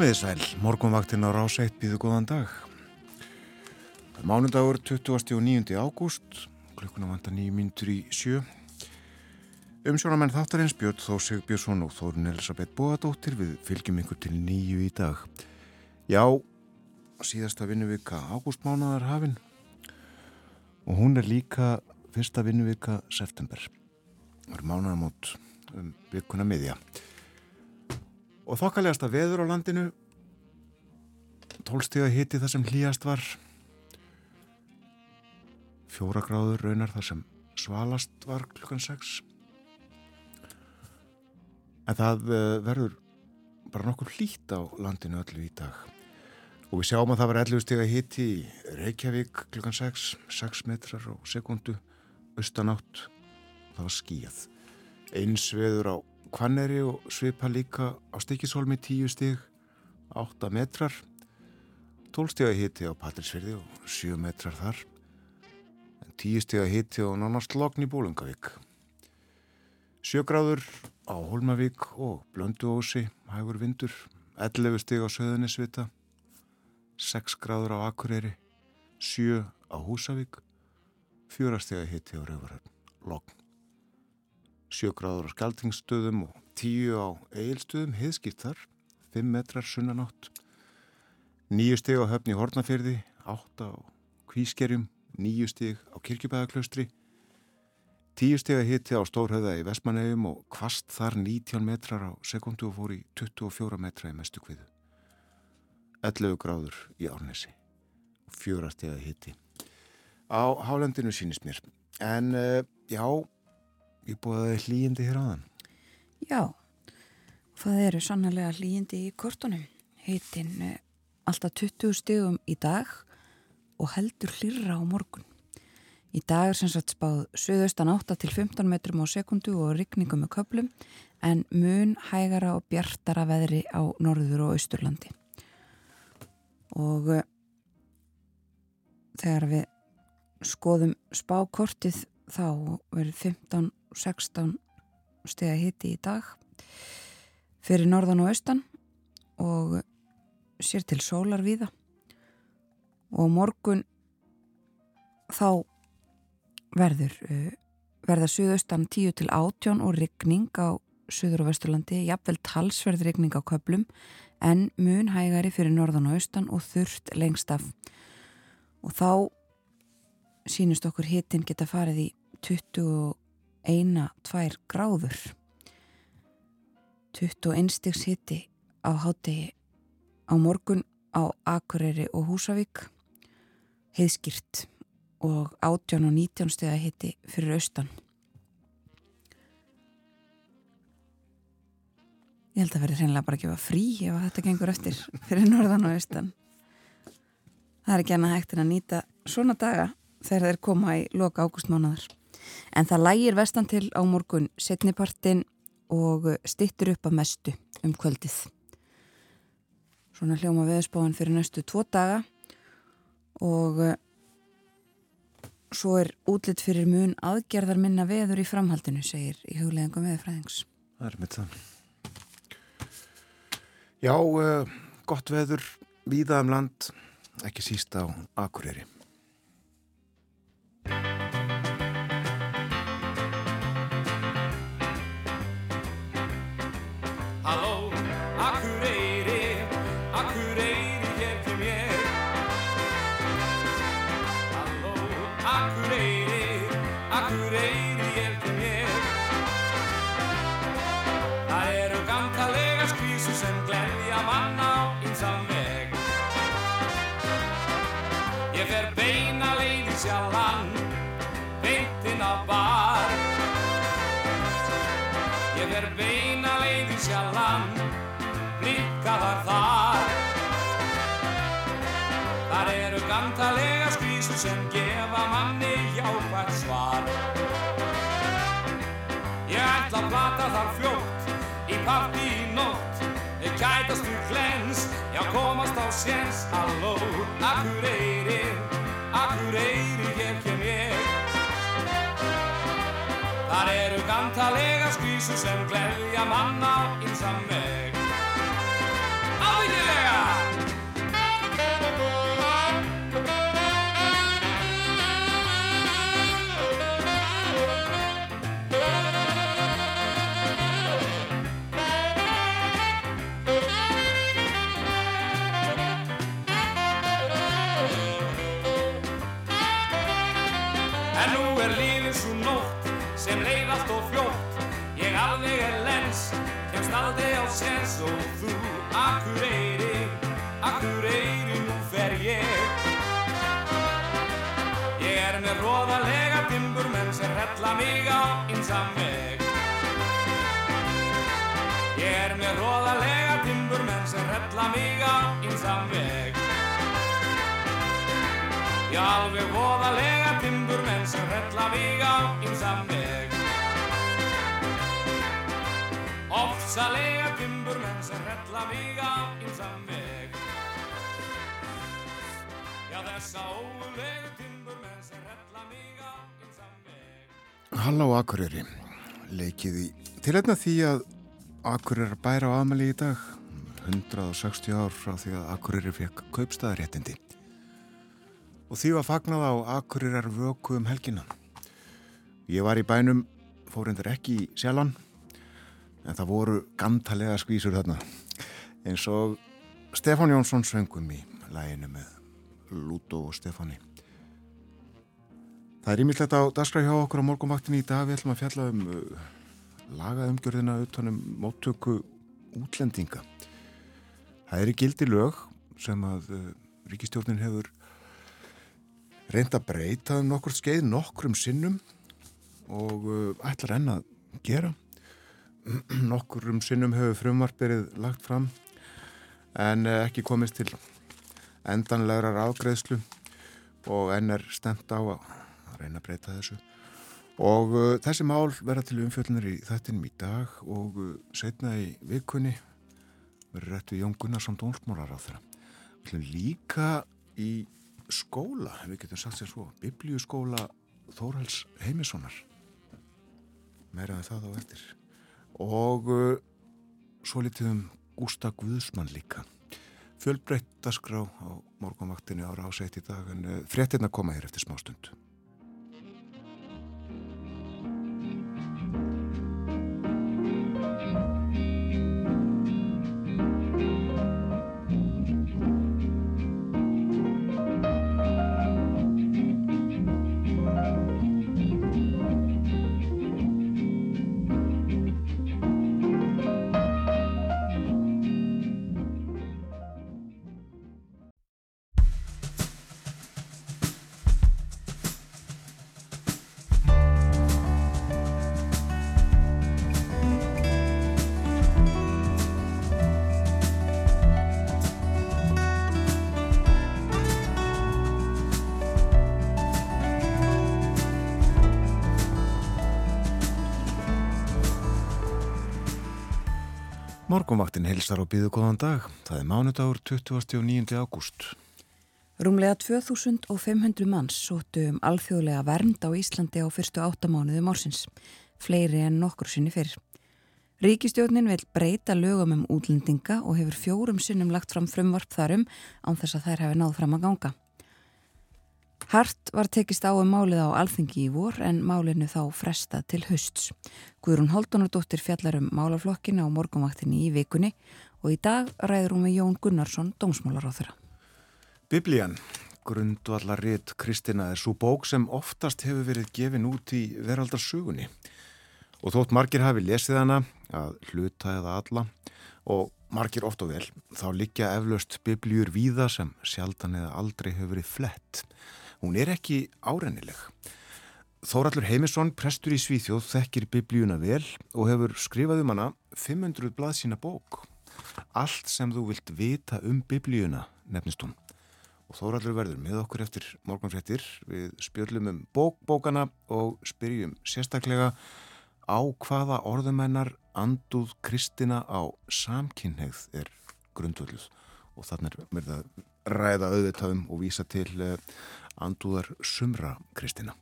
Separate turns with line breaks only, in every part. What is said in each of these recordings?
Komiði sæl, morgunvaktin á rás 1 býðu góðan dag. Mánundagur 29. ágúst, klukkuna vanda nýjum myndur í sjö. Umsjónamenn þáttarins Björn Þó Sigbjörnsson og Þórun Elisabeth Bóadóttir við fylgjum ykkur til nýju í dag. Já, síðasta vinnuvika ágústmánaðar hafinn og hún er líka fyrsta vinnuvika september. Það eru mánaðamót um vikuna miðja. Og þokkalegasta veður á landinu, tólstega hiti þar sem hlýjast var, fjóra gráður raunar þar sem svalast var klukkan 6. En það eh, verður bara nokkur hlýtt á landinu öllu í dag. Og við sjáum að það var 11 stega hiti í Reykjavík klukkan 6, 6 metrar á sekundu, austanátt, það var skíjað. Eins veður á Kvanneri og svipa líka á Stikisholmi 10 stig, 8 metrar, 12 stig að hiti á Patrísfyrði og 7 metrar þar, en 10 stig að hiti á nánast lokn í Bólungavík. 7 gráður á Holmavík og Blönduósi, hægur vindur, 11 stig á Söðunisvita, 6 gráður á Akureyri, 7 á Húsavík, 4 stig að hiti á Rauvarhörn, lokn. 7 gráður á skaldingsstöðum og 10 á eigilstöðum, heiðskipt þar, 5 metrar sunnanátt, 9 steg á höfni Hortnafjörði, 8 á Kvískerjum, 9 steg á Kirkjubæðaklaustri, 10 steg að hitti á Stórhauða í Vestmannegjum og kvast þar 19 metrar á sekundu og fór í 24 metra í mestu kviðu. 11 gráður í Árnesi og 4 steg að hitti. Á hálendinu sínist mér, en uh, já, Ég búið hlýjindi hér á þann.
Já, það eru sannlega hlýjindi í kortunum. Heitin eh, alltaf 20 stegum í dag og heldur hlýra á morgun. Í dag er sem sagt spáð söðaustan 8 til 15 metrum á sekundu og rygningum með köplum en mun hægara og bjartara veðri á norður og austurlandi. Og uh, þegar við skoðum spákortið þá verður 15 16 steg að hitti í dag fyrir norðan og austan og sér til sólar viða og morgun þá verður uh, verða suðaustan 10 til 18 og rigning á suður og vesturlandi, jafnvel talsverð rigning á köplum en mun hægari fyrir norðan og austan og þurft lengst af. Og þá sínust okkur hittin geta farið í 20 eina, tvær gráður. 21 stigs hitti á hátegi á morgun á Akureyri og Húsavík. Heiðskýrt og 18 og 19 steg að hitti fyrir austan. Ég held að verði reynilega bara að gefa frí ef þetta gengur eftir fyrir norðan og austan. Það er ekki annað hægt en að nýta svona daga þegar þeir koma í loka ágústmánaðar En það lægir vestan til á morgun setnipartin og stittur upp að mestu um kvöldið. Svona hljóma veðspáinn fyrir næstu tvo daga og eh, svo er útlitt fyrir mun aðgerðar minna veður í framhaldinu, segir í hugleðingum veðurfræðings.
Það er mitt það. Já, uh, gott veður, víða um land, ekki síst á Akureyri.
Ég kætast úr klens, já komast á séns Halló, Akureyri, Akureyri, hér kem ég. Þar eru gantalega skvísu sem gleyðja manna einsam veg. Ábyggilega! Hella mig á einsam veg. Ég er með róðalega timburmenn sem hella mig á einsam veg. Já, alveg voðalega timburmenn sem hella mig á einsam veg. Ofsalega timburmenn sem hella mig á einsam veg. Já, þessa óulegu timburmenn sem hella mig á einsam veg
Halló Akureyri, leikið í tilhætna því að Akureyri bæra á aðmæli í dag 160 ár frá því að Akureyri fekk kaupstaðaréttindi og því var fagnað á Akureyrar vöku um helgina. Ég var í bænum, fór endur ekki í sjalan, en það voru gamtalega skvísur þarna, eins og Stefán Jónsson söngum í læginu með Lúto og Stefáni. Það er ímyndilegt á daskra hjá okkur á morgunvaktinni í dag, við ætlum að fjalla um uh, lagaumgjörðina utanum móttöku útlendinga. Það er í gildi lög sem að uh, ríkistjórnin hefur reynd að breyta um nokkur skeið nokkrum sinnum og uh, ætlar enn að gera nokkurum sinnum hefur frumvarpirið lagt fram en uh, ekki komist til endanlegar afgreðslu og enn er stemt á að reyna að breyta þessu. Og uh, þessi mál verða til umfjöldunir í þettinum í dag og uh, setna í vikunni verður réttu Jón Gunnarsson dónsmólar á þeirra við líka í skóla, við getum sagt sér svo biblíuskóla Þórhals Heimissonar. Meira en það á eftir. Og uh, svo litið um Gústa Guðsmann líka. Fjölbreytt dasgrá á morgunvaktinu ára ásætt í dag en uh, fréttina koma hér eftir smá stund Morgunvaktin heilsar og býðu góðan dag. Það er mánudagur 29. ágúst.
Rúmlega 2500 manns sóttu um alþjóðlega vernd á Íslandi á fyrstu áttamánuðum ársins, fleiri en nokkur sinni fyrr. Ríkistjórnin vil breyta lögum um útlendinga og hefur fjórum sinnum lagt fram frumvarp þarum án þess að þær hefur náð fram að ganga. Hart var tekist á um málið á alþingi í vor en málinu þá fresta til hausts. Guðrún Holdunardóttir fjallar um málaflokkina á morgunvaktinni í vikunni og í dag ræður hún með Jón Gunnarsson, þeirra.
Biblían, grundvallarrit Kristina, er svo bók sem oftast hefur verið gefin út í veraldarsugunni. Og þótt margir hafi lesið hana að hluta eða alla og margir oft og vel, þá liggja eflaust biblíur víða sem sjaldan eða aldrei hefur verið flett. Hún er ekki árennileg. Þóraldur Heimisson, prestur í Svíþjóð, þekkir biblíuna vel og hefur skrifað um hana 500 blað sína bók. Allt sem þú vilt vita um biblíuna nefnist hún. Og Þóraldur verður með okkur eftir morgunfrettir. Við spjöllum um bókbókana og spyrjum sérstaklega á hvaða orðumennar anduð Kristina á samkynneigð er grundvölduð og þannig er mér það ræða auðvitaðum og vísa til anduðar sumra Kristina.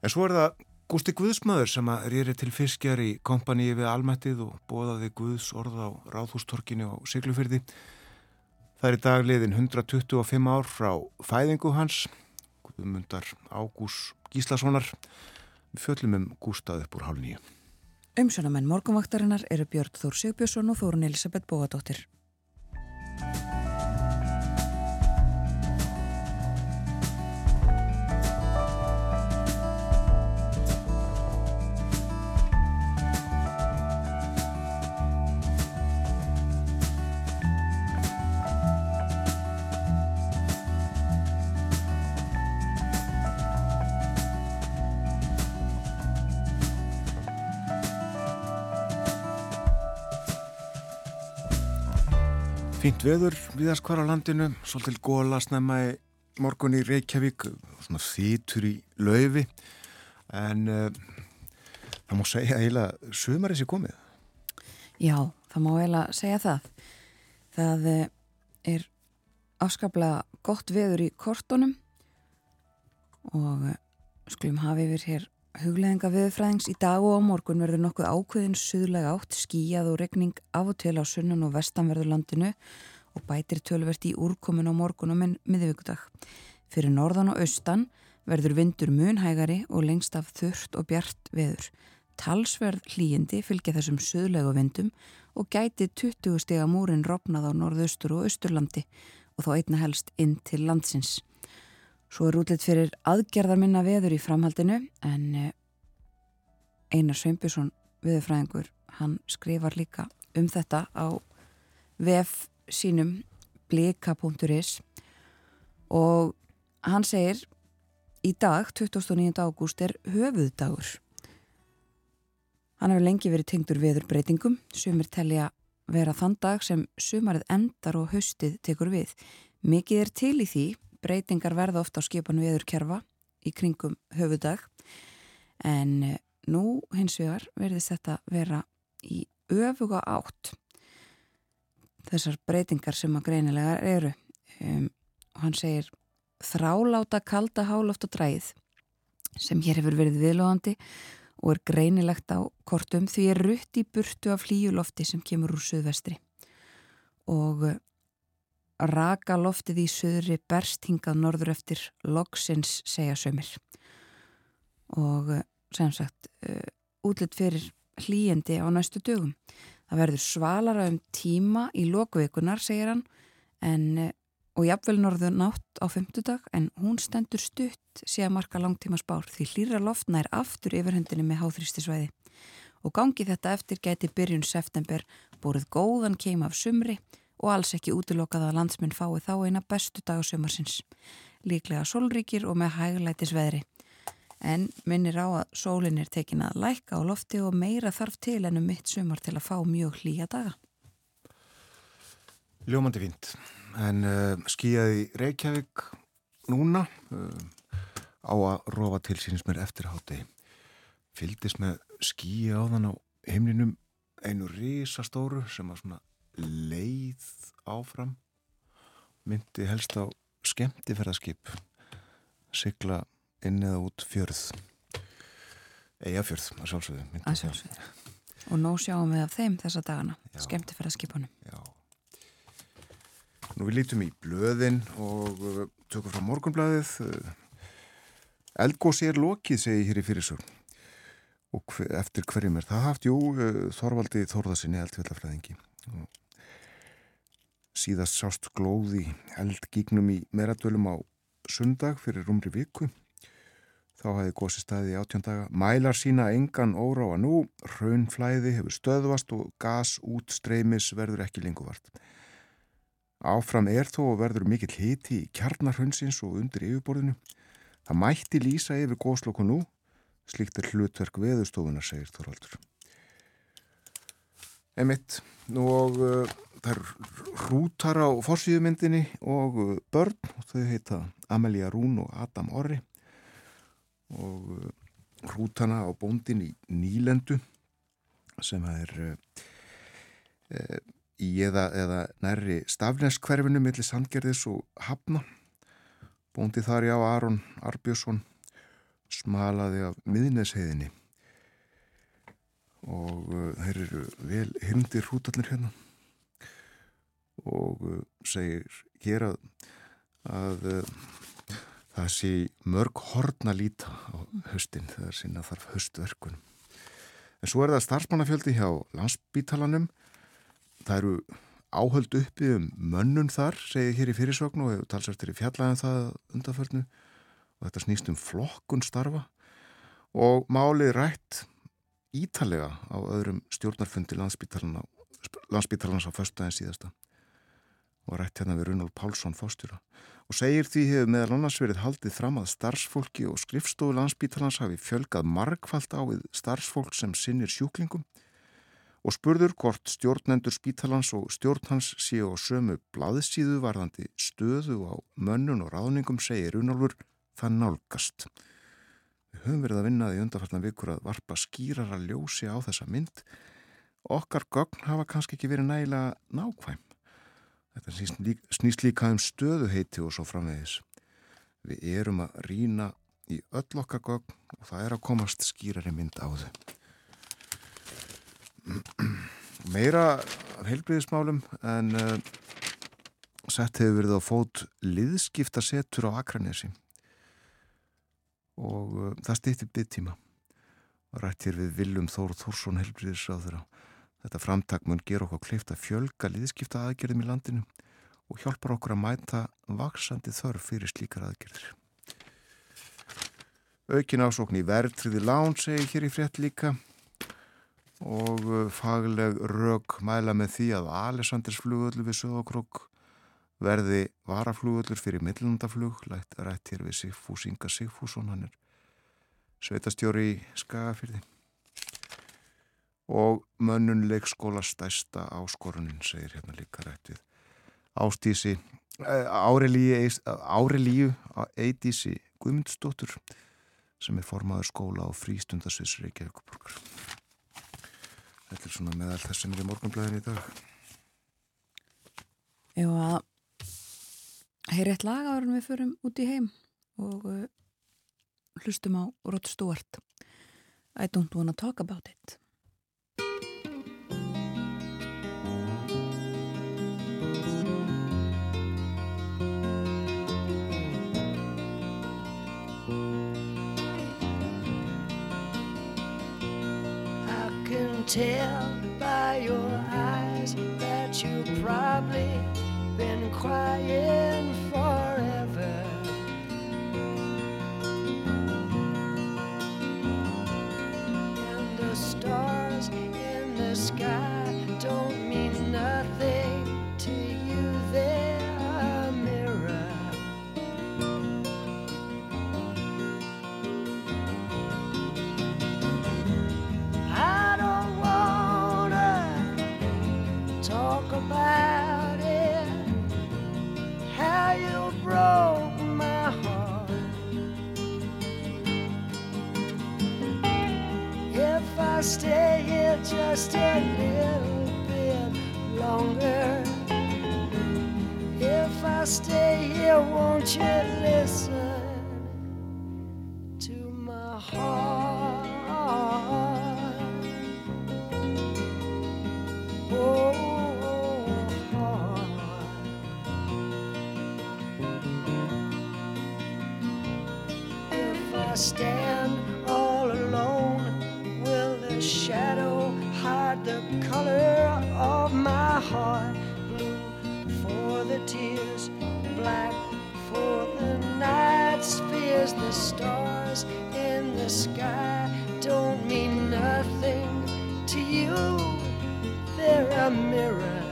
En svo er það Gústi Guðsmaður sem að rýri til fiskjar í kompaníi við Almættið og bóðaði Guðs orð á Ráðhústorkinu á Siglufyrði. Það er í dagliðin 125 ár frá fæðingu hans, Guðmundar Ágús Gíslasonar. Fjöllum um Gústað upp úr hálf nýju.
Umsjónamenn morgunvaktarinnar eru Björn Þór Sigbjörnsson og Þórun Elisabeth Bóadóttir.
Fínt veður viðast hvar á landinu, svolítil góla snemma í morgun í Reykjavík, svona þýtur í laufi, en uh, það má segja eiginlega sömarið sér komið.
Já, það má eiginlega segja það. Það eh, er afskaplega gott veður í kortunum og eh, skulum hafi yfir hér hugleðinga viðfræðings í dag og á morgun verður nokkuð ákveðin suðlega átt, skíjað og regning af og til á sunnan og vestanverðurlandinu og bætir tölvert í úrkomin á morgun og minn miðvíkudag. Fyrir norðan og austan verður vindur munhægari og lengst af þurft og bjart veður. Talsverð hlýjindi fylgja þessum suðlegu vindum og gæti 20 stega múrin rofnað á norðaustur og austurlandi og þá einna helst inn til landsins. Svo er útlitt fyrir aðgerðar minna veður í framhaldinu en eh, Einar Sveinbjörnsson viðurfræðingur, hann skrifar líka um þetta á vef sínum blika.is og hann segir í dag, 29. ágúst, er höfuðdagur. Hann hefur lengi verið tengdur veður breytingum, sumir telja vera þann dag sem sumarið endar og haustið tekur við. Mikið er til í því breytingar verða ofta á skipan viðurkerfa í kringum höfudag en eh, nú hins vegar verðist þetta vera í öfuga átt þessar breytingar sem að greinilega eru. Um, og hann segir þráláta kalda háloft og dræð sem hér hefur verið viðlóðandi og er greinilegt á kortum því er rutt í burtu af flíulofti sem kemur úr suðvestri. Og eh, raka loftið í söðri berst hingað norður eftir loksins segja sömur og eh, sem sagt uh, útlitt fyrir hlýjendi á næstu dögum. Það verður svalara um tíma í lokveikunar segir hann en, uh, og jafnvel norður nátt á femtudag en hún stendur stutt sé að marka langtíma spár því hlýra loftna er aftur yfirhundinni með háþrýstisvæði og gangi þetta eftir gæti byrjun september búrið góðan keim af sumri og alls ekki útilokað að landsminn fái þá eina bestu dag á sömarsins. Líklega solríkir og með hæglætis veðri. En minnir á að sólinn er tekin að læka á lofti og meira þarf til ennum mitt sumar til að fá mjög hlýja daga.
Ljómandi fínt. En uh, skíjaði Reykjavík núna uh, á að rofa til sínins mér eftirhátti. Fyldist með skíja á þann á heimlinum einu risastóru sem var svona leið áfram myndi helst á skemmtifærðarskip sigla inn eða út fjörð. Eigafjörð að sjálfsögðu
að sjálfsögðu. Og nú sjáum við af þeim þessa dagana skemmtifærðarskipunum
Nú við lítum í blöðin og uh, tökum frá morgunblæðið Eldgósi er lokið segi hér í fyrirsögn. Og hver, eftir hverjum er það haft, jú uh, Þorvaldi Þórðarsinni eldfjallafræðingi. og síðast sást glóð í eldgígnum í meradölum á sundag fyrir umri viku. Þá hafði gósi staði í áttjóndaga. Mælar sína engan óráa nú, raunflæði hefur stöðvast og gas út streymis verður ekki lenguvart. Áfram er þó verður mikill hiti í kjarnarhundsins og undir yfirborðinu. Það mætti lýsa yfir góslokku nú, slíkt er hlutverk veðustofunar, segir Þorvaldur. Emitt, nú og uh, það er hrútar á fórsíðumyndinni og uh, börn, og þau heita Amelia Rún og Adam Orri. Og uh, hrútana á bóndin í Nýlendu sem er uh, uh, í eða, eða nærri stafneskverfinu millir Sandgerðis og Hafna. Bóndi þar já Aron Arbjörnsson smalaði af miðnesheiðinni. Og uh, þeir eru vel hindir hrútallir hérna og uh, segir hér að, að það sé mörg horn að líta á höstin þegar sinna þarf höstverkun. En svo er það starfsmannafjöldi hjá landsbítalanum. Það eru áhöld uppi um mönnun þar, segir hér í fyrirsvögnu og talsvært í fjallæðan það undanförnu og þetta snýst um flokkun starfa og málið rætt ítalega á öðrum stjórnarfundi landsbítalans á föstudagin síðasta og rætt hérna við Runald Pálsson fóstjóra og segir því hefur meðal annars verið haldið fram að starfsfólki og skrifstofu landsbítalans hafi fjölgað margfald á við starfsfólk sem sinnir sjúklingum og spurður hvort stjórnendur spítalans og stjórnhans séu á sömu blaðsíðu varðandi stöðu á mönnun og ráðningum segir Runálfur það nálgast. Við höfum verið að vinna því undarfartan vikur að varpa skýrar að ljósi á þessa mynd. Okkar gögn hafa kannski ekki verið nægilega nákvæm. Þetta snýst líka um stöðuheiti og svo framvegis. Við erum að rína í öll okkar gögn og það er að komast skýrari mynd á þau. Meira heilbriðismálum en uh, sett hefur verið á fót liðskipta setur á Akranesi og uh, það stýttir byggtíma. Rætt hér við Viljum Þór Þórsson heilbriðisráður á Þetta framtak mun ger okkur kleift að fjölga liðskipta aðgerðum í landinu og hjálpar okkur að mæta vaksandi þörf fyrir slíkar aðgerðir. Aukin ásókn í verðtriði lán segi hér í frétt líka og uh, fagleg rauk mæla með því að Alessandersflugöllu við Söðokrók verði varaflugöllur fyrir millundaflug, lætt rætt hér við Sigfús Inga Sigfússon, hann er sveitastjóri í Skagafyrði og mönnun leikskóla stæsta áskorunin, segir hérna líka rætt við Ástísi Árelíu Eidísi Guðmundsdóttur sem er formaður skóla á frístundasviðs Reykjavíkuborgar Þetta er svona meðal þess sem er í morgunblæðin í dag.
Jú að heyri eitt lag áður en við förum út í heim og uh, hlustum á Rott Stúart I don't wanna talk about it
quiet. Just a little bit longer. If I stay here, won't you listen stars in the sky don't mean nothing to you. They're a mirror.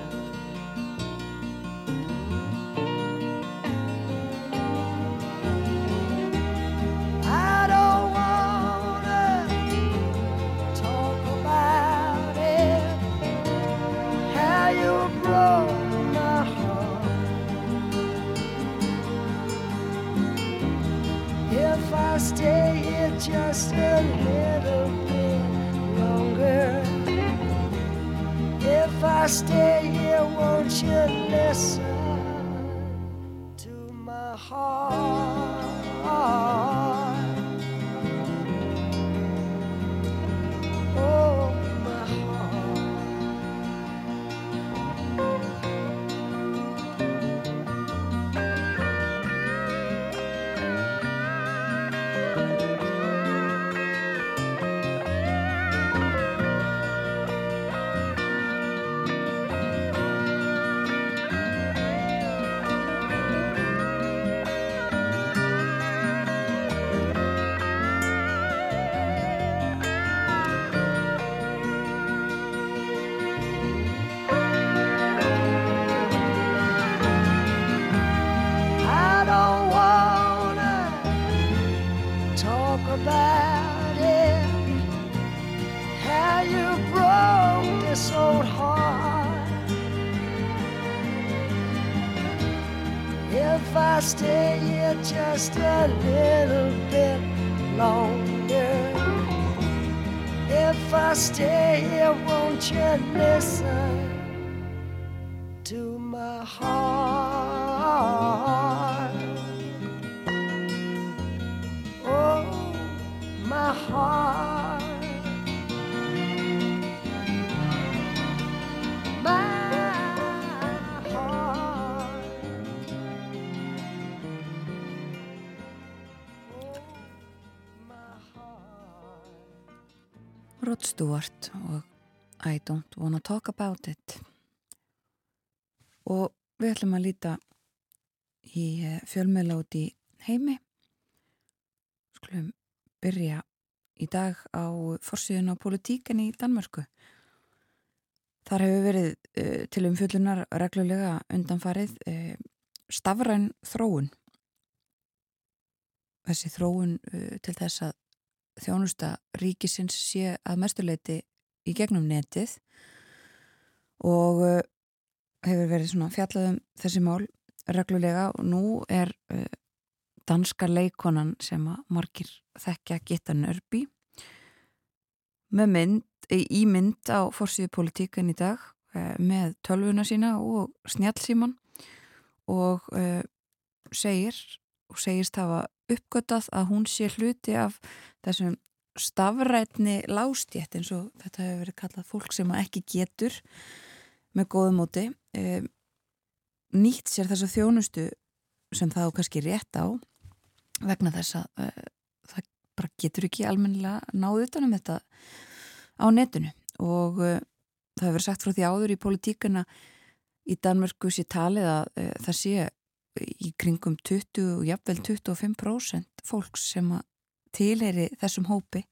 Stewart og I don't wanna talk about it. Og við ætlum að líta í fjölmiðla út í heimi. Skulum byrja í dag á forsíðun á politíkan í Danmörku. Þar hefur verið uh, til umfjöllunar reglulega undanfarið uh, stafræn þróun. Þessi þróun uh, til þess að þjónusta ríkisins sé að mestuleiti í gegnum netið og uh, hefur verið svona fjallað um þessi mál reglulega og nú er uh, danska leikonan sem að margir þekkja geta nörbi með mynd, í mynd á fórsíðu politíkan í dag uh, með tölvuna sína og snjálfsíman og segir og segist hafa uppgötað að hún sé hluti af þessum stafrætni lástjætt eins og þetta hefur verið kallað fólk sem ekki getur með góðum móti e, nýtt sér þessa þjónustu sem það á kannski rétt á vegna þess að e, það bara getur ekki almennilega náðu utanum þetta á netinu. Og e, það hefur sagt frá því áður í politíkana í Danmörku sé talið að það sé í kringum 20 og jafnvel 25% fólks sem að tilheyri þessum hópi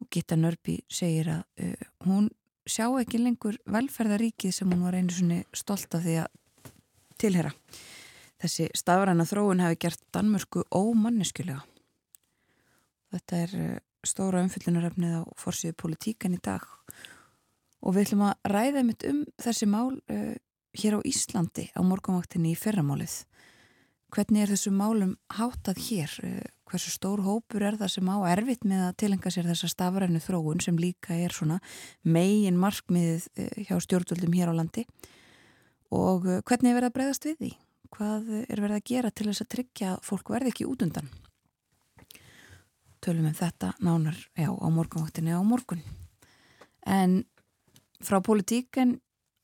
og Gitta Nörby segir að uh, hún sjá ekki lengur velferðaríkið sem hún var einu svoni stolt af því að tilheyra. Þessi stafræna þróun hefði gert Danmörku ómanniskulega. Þetta er uh, stóra umfyllunaröfnið á forsíðu politíkan í dag og við ætlum að ræða mitt um þessi mál uh, hér á Íslandi á morgunvaktinni í ferramálið. Hvernig er þessu málum hátað hér? Hversu stór hópur er það sem á erfitt með að tilenga sér þessa stafrænu þróun sem líka er svona megin markmiðið hjá stjórnvöldum hér á landi? Og hvernig er verið að breyðast við því? Hvað er verið að gera til þess að tryggja að fólk verði ekki út undan? Tölum um þetta nánar já, á morgunvaktinni á morgun. En frá politíken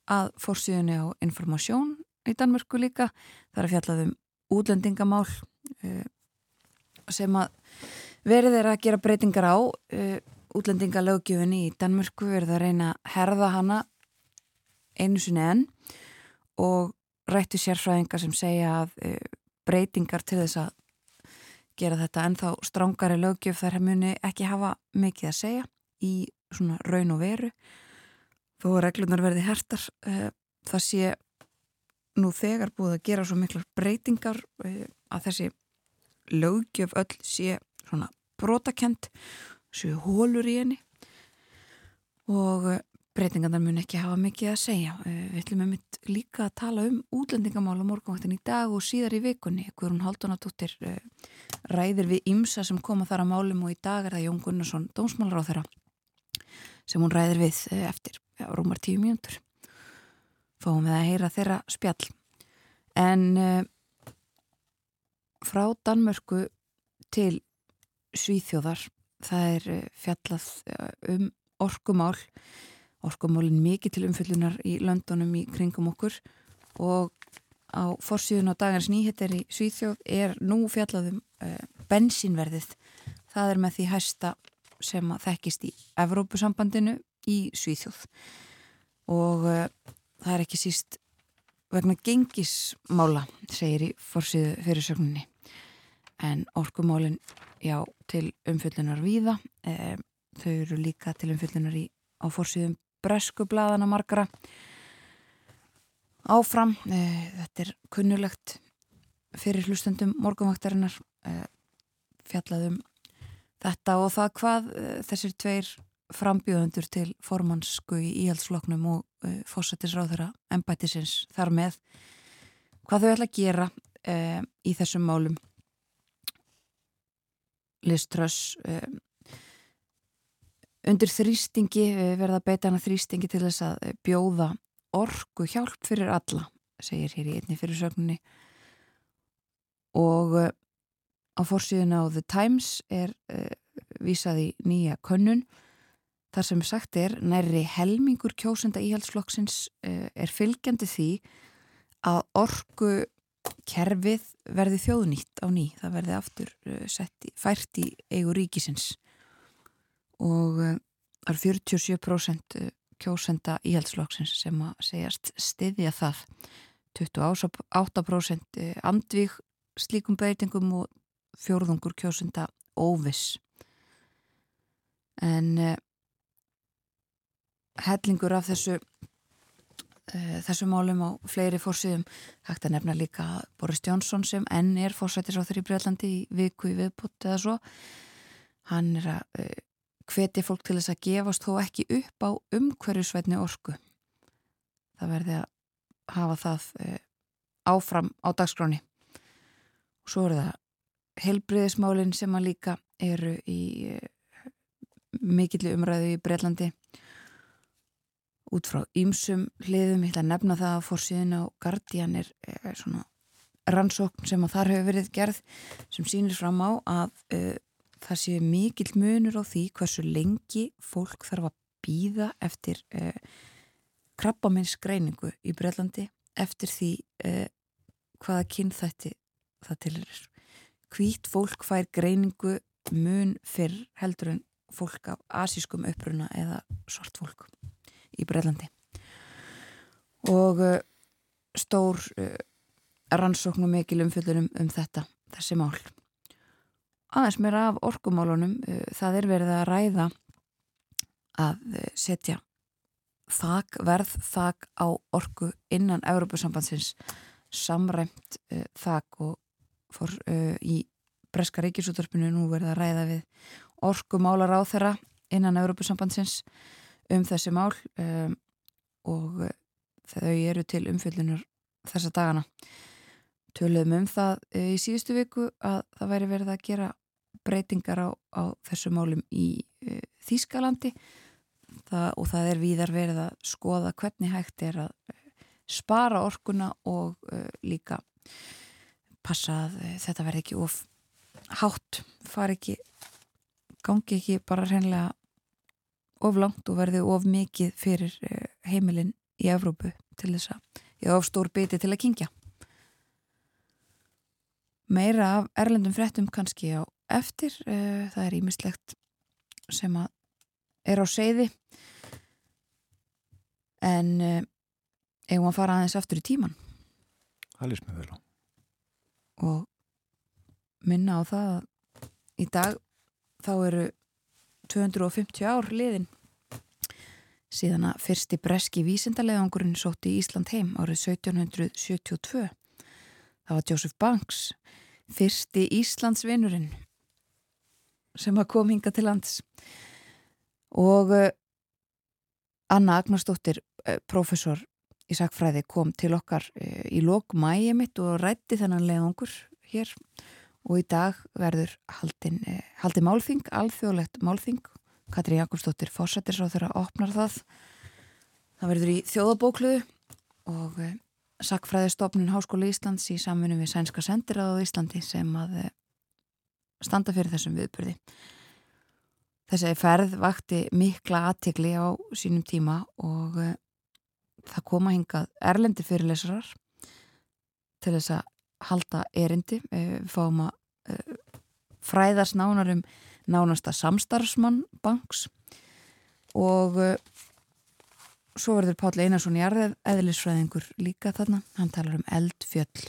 að fórsíðunni á informasjón í Danmörku líka. Það er fjallað um útlendingamál uh, sem að verið er að gera breytingar á uh, útlendingalögjöfinni í Danmörku verið að reyna að herða hana einu sinni enn og rættu sérfræðingar sem segja að uh, breytingar til þess að gera þetta ennþá strángari lögjöf þar muni ekki hafa mikið að segja í svona raun og veru. Þó að reglunar verði hertar uh, það sé nú þegar búið að gera svo miklar breytingar uh, að þessi lögjöf öll sé svona brotakent séu hólur í henni og uh, breytingarnar mun ekki hafa mikið að segja. Eh, við ætlum einmitt líka að tala um útlendingamál á morgunvaktin í dag og síðar í vikunni. Guðrún Haldunadóttir eh, ræðir við Ímsa sem koma þar að málum og í dag er það Jón Gunnarsson, dómsmálar á þeirra sem hún ræðir við eh, eftir já, rúmar tíu mjöndur. Fáum við að heyra þeirra spjall. En frá Danmörku til Svíþjóðar það er fjallað um orkumál orkumólin mikið til umfyllunar í löndunum í kringum okkur og á forsíðun á dagans nýhettir í Svíþjóð er nú fjallaðum uh, eh, bensínverðið. Það er með því hæsta sem að þekkist í Evrópusambandinu í Svíþjóð og uh, það er ekki síst vegna gengismála, segir í forsíðu fyrirsögninni. En orkumólin, já, til umfyllunar víða, uh, þau eru líka til umfyllunar í, á forsíðum bresku bladana margara áfram eh, þetta er kunnulegt fyrir hlustendum morgunvaktarinnar eh, fjallaðum þetta og það hvað eh, þessir tveir frambjöðundur til formansku í íhaldsfloknum og uh, fósættisráðura embættisins þar með hvað þau ætla að gera í þessum málum Liströss uh, undir þrýstingi verða beitana þrýstingi til þess að bjóða orgu hjálp fyrir alla segir hér í einni fyrirsögninni. Og eh, á fórsíðuna á The Times er uh, vísað í nýja könnun þar sem sagt er næri helmingur kjósenda íhaldsflokksins uh, er fylgjandi því að orgu kerfið verði þjóðnýtt á ný það verði aftur sett í, fært í eigu ríkisins. Og það er 47% kjósenda íhaldsflokksins sem að segjast stiðja það. 28% andvík slíkum breytingum og fjórðungur kjósenda óviss. En hellingur af þessu uh, þessu málum á fleiri fórsýðum hægt að nefna líka Boris Jónsson sem enn er fórsættis á þeirri Breitlandi í viku í viðbútt eða svo hann er að uh, hveti fólk til þess að gefast þó ekki upp á umhverjusveitni orku. Það verði að hafa það e, áfram á dagskráni. Og svo eru það helbriðismálinn sem að líka eru í mikillu umræðu í Breitlandi út frá ýmsum hliðum, ég ætla að nefna það að fórsíðin á Guardian er, er svona rannsókn sem að þar hefur verið gerð sem sýnir fram á að uh, það séu mikill munur á því hversu lengi fólk þarf að býða eftir uh, krabbamennsgreiningu í Breitlandi eftir því uh, hvaða kynþætti það til er. Hvít fólk fær greiningu mun fyrr heldur en fólk af asískum uppruna eða svart fólk í Breitlandi. Og uh, stór rannsóknum mikil umfjöldunum um þetta, þessi mál aðeins mér af orkumálunum uh, það er verið að ræða að setja þak, verð þak á orku innan Európusambandsins samræmt uh, þak og fór uh, í Breska ríkisúttarpinu nú verið að ræða við orkumálar á þeirra innan Európusambandsins um þessi mál um, og uh, þau eru til umfyllunar þessa dagana. Töluðum um það uh, í síðustu viku að það væri verið að gera breytingar á, á þessu málum í uh, Þýskalandi. Það, og það er víðar verið að skoða hvernig hægt er að uh, spara orkuna og uh, líka passa að þetta verði ekki of hátt, fari ekki gangi ekki bara hreinlega of langt og verði of mikið fyrir heimilin í Evrópu til þess að ég á stór biti til að kingja meira af erlendum frettum kannski á eftir uh, það er ímislegt sem að er á seiði en uh, eigum að fara aðeins aftur í tíman
Það lýst mér vel á.
Og minna á það að í dag þá eru 250 ár liðin síðan að fyrsti breski vísindaleðangurinn sótti í Ísland heim árið 1772. Það var Joseph Banks, fyrsti Íslandsvinurinn sem að kom hinga til lands og uh, Anna Agnarsdóttir, uh, professor í sakfræði, kom til okkar uh, í lok mæi mitt og rætti þennan leðangur hér og í dag verður haldin málþing, alþjóðlegt málþing Katri Jakobsdóttir fórsættisráð þeirra opnar það. Það verður í þjóðabókluðu og eh, sakfræðistofnun Háskóli Íslands í samfunum við Sænska sendiráð á Íslandi sem að eh, standa fyrir þessum viðbyrði þessi ferð vakti mikla aðtikli á sínum tíma og uh, það koma hingað erlendi fyrirlesarar til þess að halda erindi. Við fáum að fræðast nánarum nánasta samstarfsmann banks. Og uh, svo verður Páll Einarsson í eðlisfræðingur líka þarna, hann talar um eldfjöll.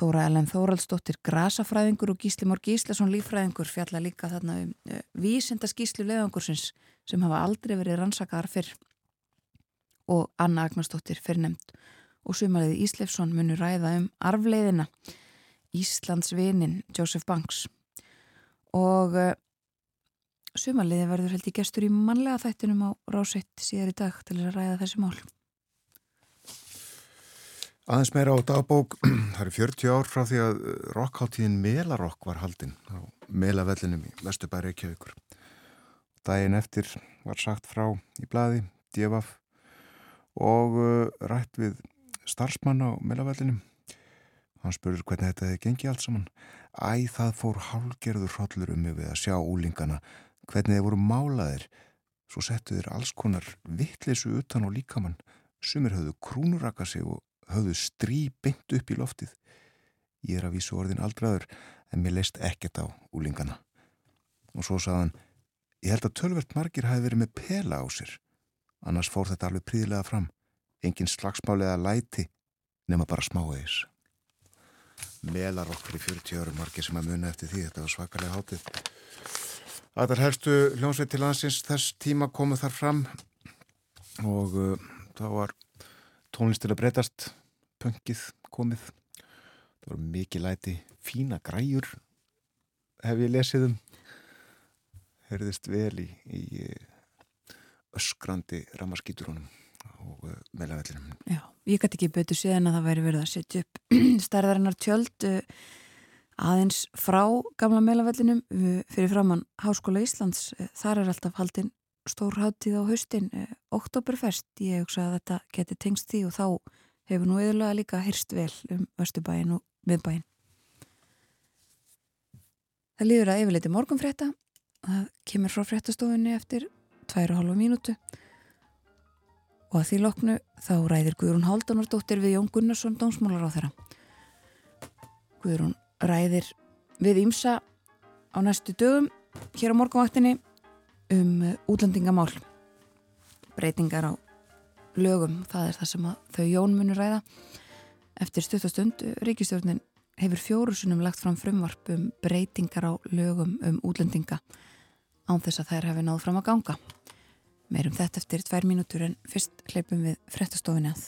Þóra Ellen Þóraldsdóttir grasafræðingur og Gísli Mór Gíslason lífræðingur fjalla líka þarna um uh, vísinda skíslu leðangursins sem hafa aldrei verið rannsakaðar fyrr. Og Anna Agnarsdóttir fyrrnemd og sumaliði Íslefsson munur ræða um arfleiðina. Íslandsvinin Joseph Banks og uh, sumarliði verður held í gestur í mannlega þættinum á rásett síðar í dag til að ræða þessi mál.
Aðeins meira á dagbók, það eru 40 ár frá því að uh, rockháttíðin Melarokk var haldinn á Melavellinum í Vesturbæri Reykjavíkur. Dægin eftir var sagt frá í bladi, djefaf og uh, rætt við starfsmann á Melavellinum. Hann spurur hvernig þetta hefði gengið allt saman. Æ, það fór hálgerður hrollur um mig við að sjá úlingana, hvernig þeir voru málaðir. Svo settu þeir alls konar vittlisu utan á líkamann. Sumir höfðu krúnuraka sig og höfðu strí beint upp í loftið. Ég er að vísu orðin aldraður, en mér leist ekkert á úlingana. Og svo saðan, ég held að tölvert margir hafi verið með pela á sér. Annars fór þetta alveg príðilega fram. Engin slagsmálega læti, nema bara smáeis melarokk fyrir 40 árum margir sem að muna eftir því, þetta var svakalega hátið að þar helstu hljómsveit til landsins þess tíma komu þar fram og uh, það var tónlist til að breytast pöngið komið. Það var mikið læti fína græjur hef ég lesið um. Herðist vel í, í öskrandi ramaskíturunum og uh, meðlavellinum.
Já, ég gæti ekki betur séðan að það væri verið að setja upp stærðarinnar tjöld uh, aðeins frá gamla meðlavellinum uh, fyrir framann Háskóla Íslands. Þar er alltaf haldinn stórháttíð á haustin, oktoberfest. Ég hugsa að þetta geti tengst því og þá hefur nú eðlulega líka hyrst vel um Östubæin og miðbæin. Það líður að yfirleiti morgunfrétta. Það kemur frá fréttastofunni eftir 2,5 mínútu og að því loknu þá ræðir Guðrún Haldunardóttir við Jón Gunnarsson dómsmálar á þeirra. Guðrún ræðir við Ímsa á næstu dögum hér á morgunvaktinni um útlendingamál. Breytingar á lögum, það er það sem þau Jón munur ræða. Eftir stuttastund Ríkistjórnin hefur fjórusunum lagt fram frumvarp um breytingar á lögum um útlendinga án þess að þær hefur náð fram að ganga Meirum þetta eftir tvær mínútur en fyrst hleypum við frettastofinni að.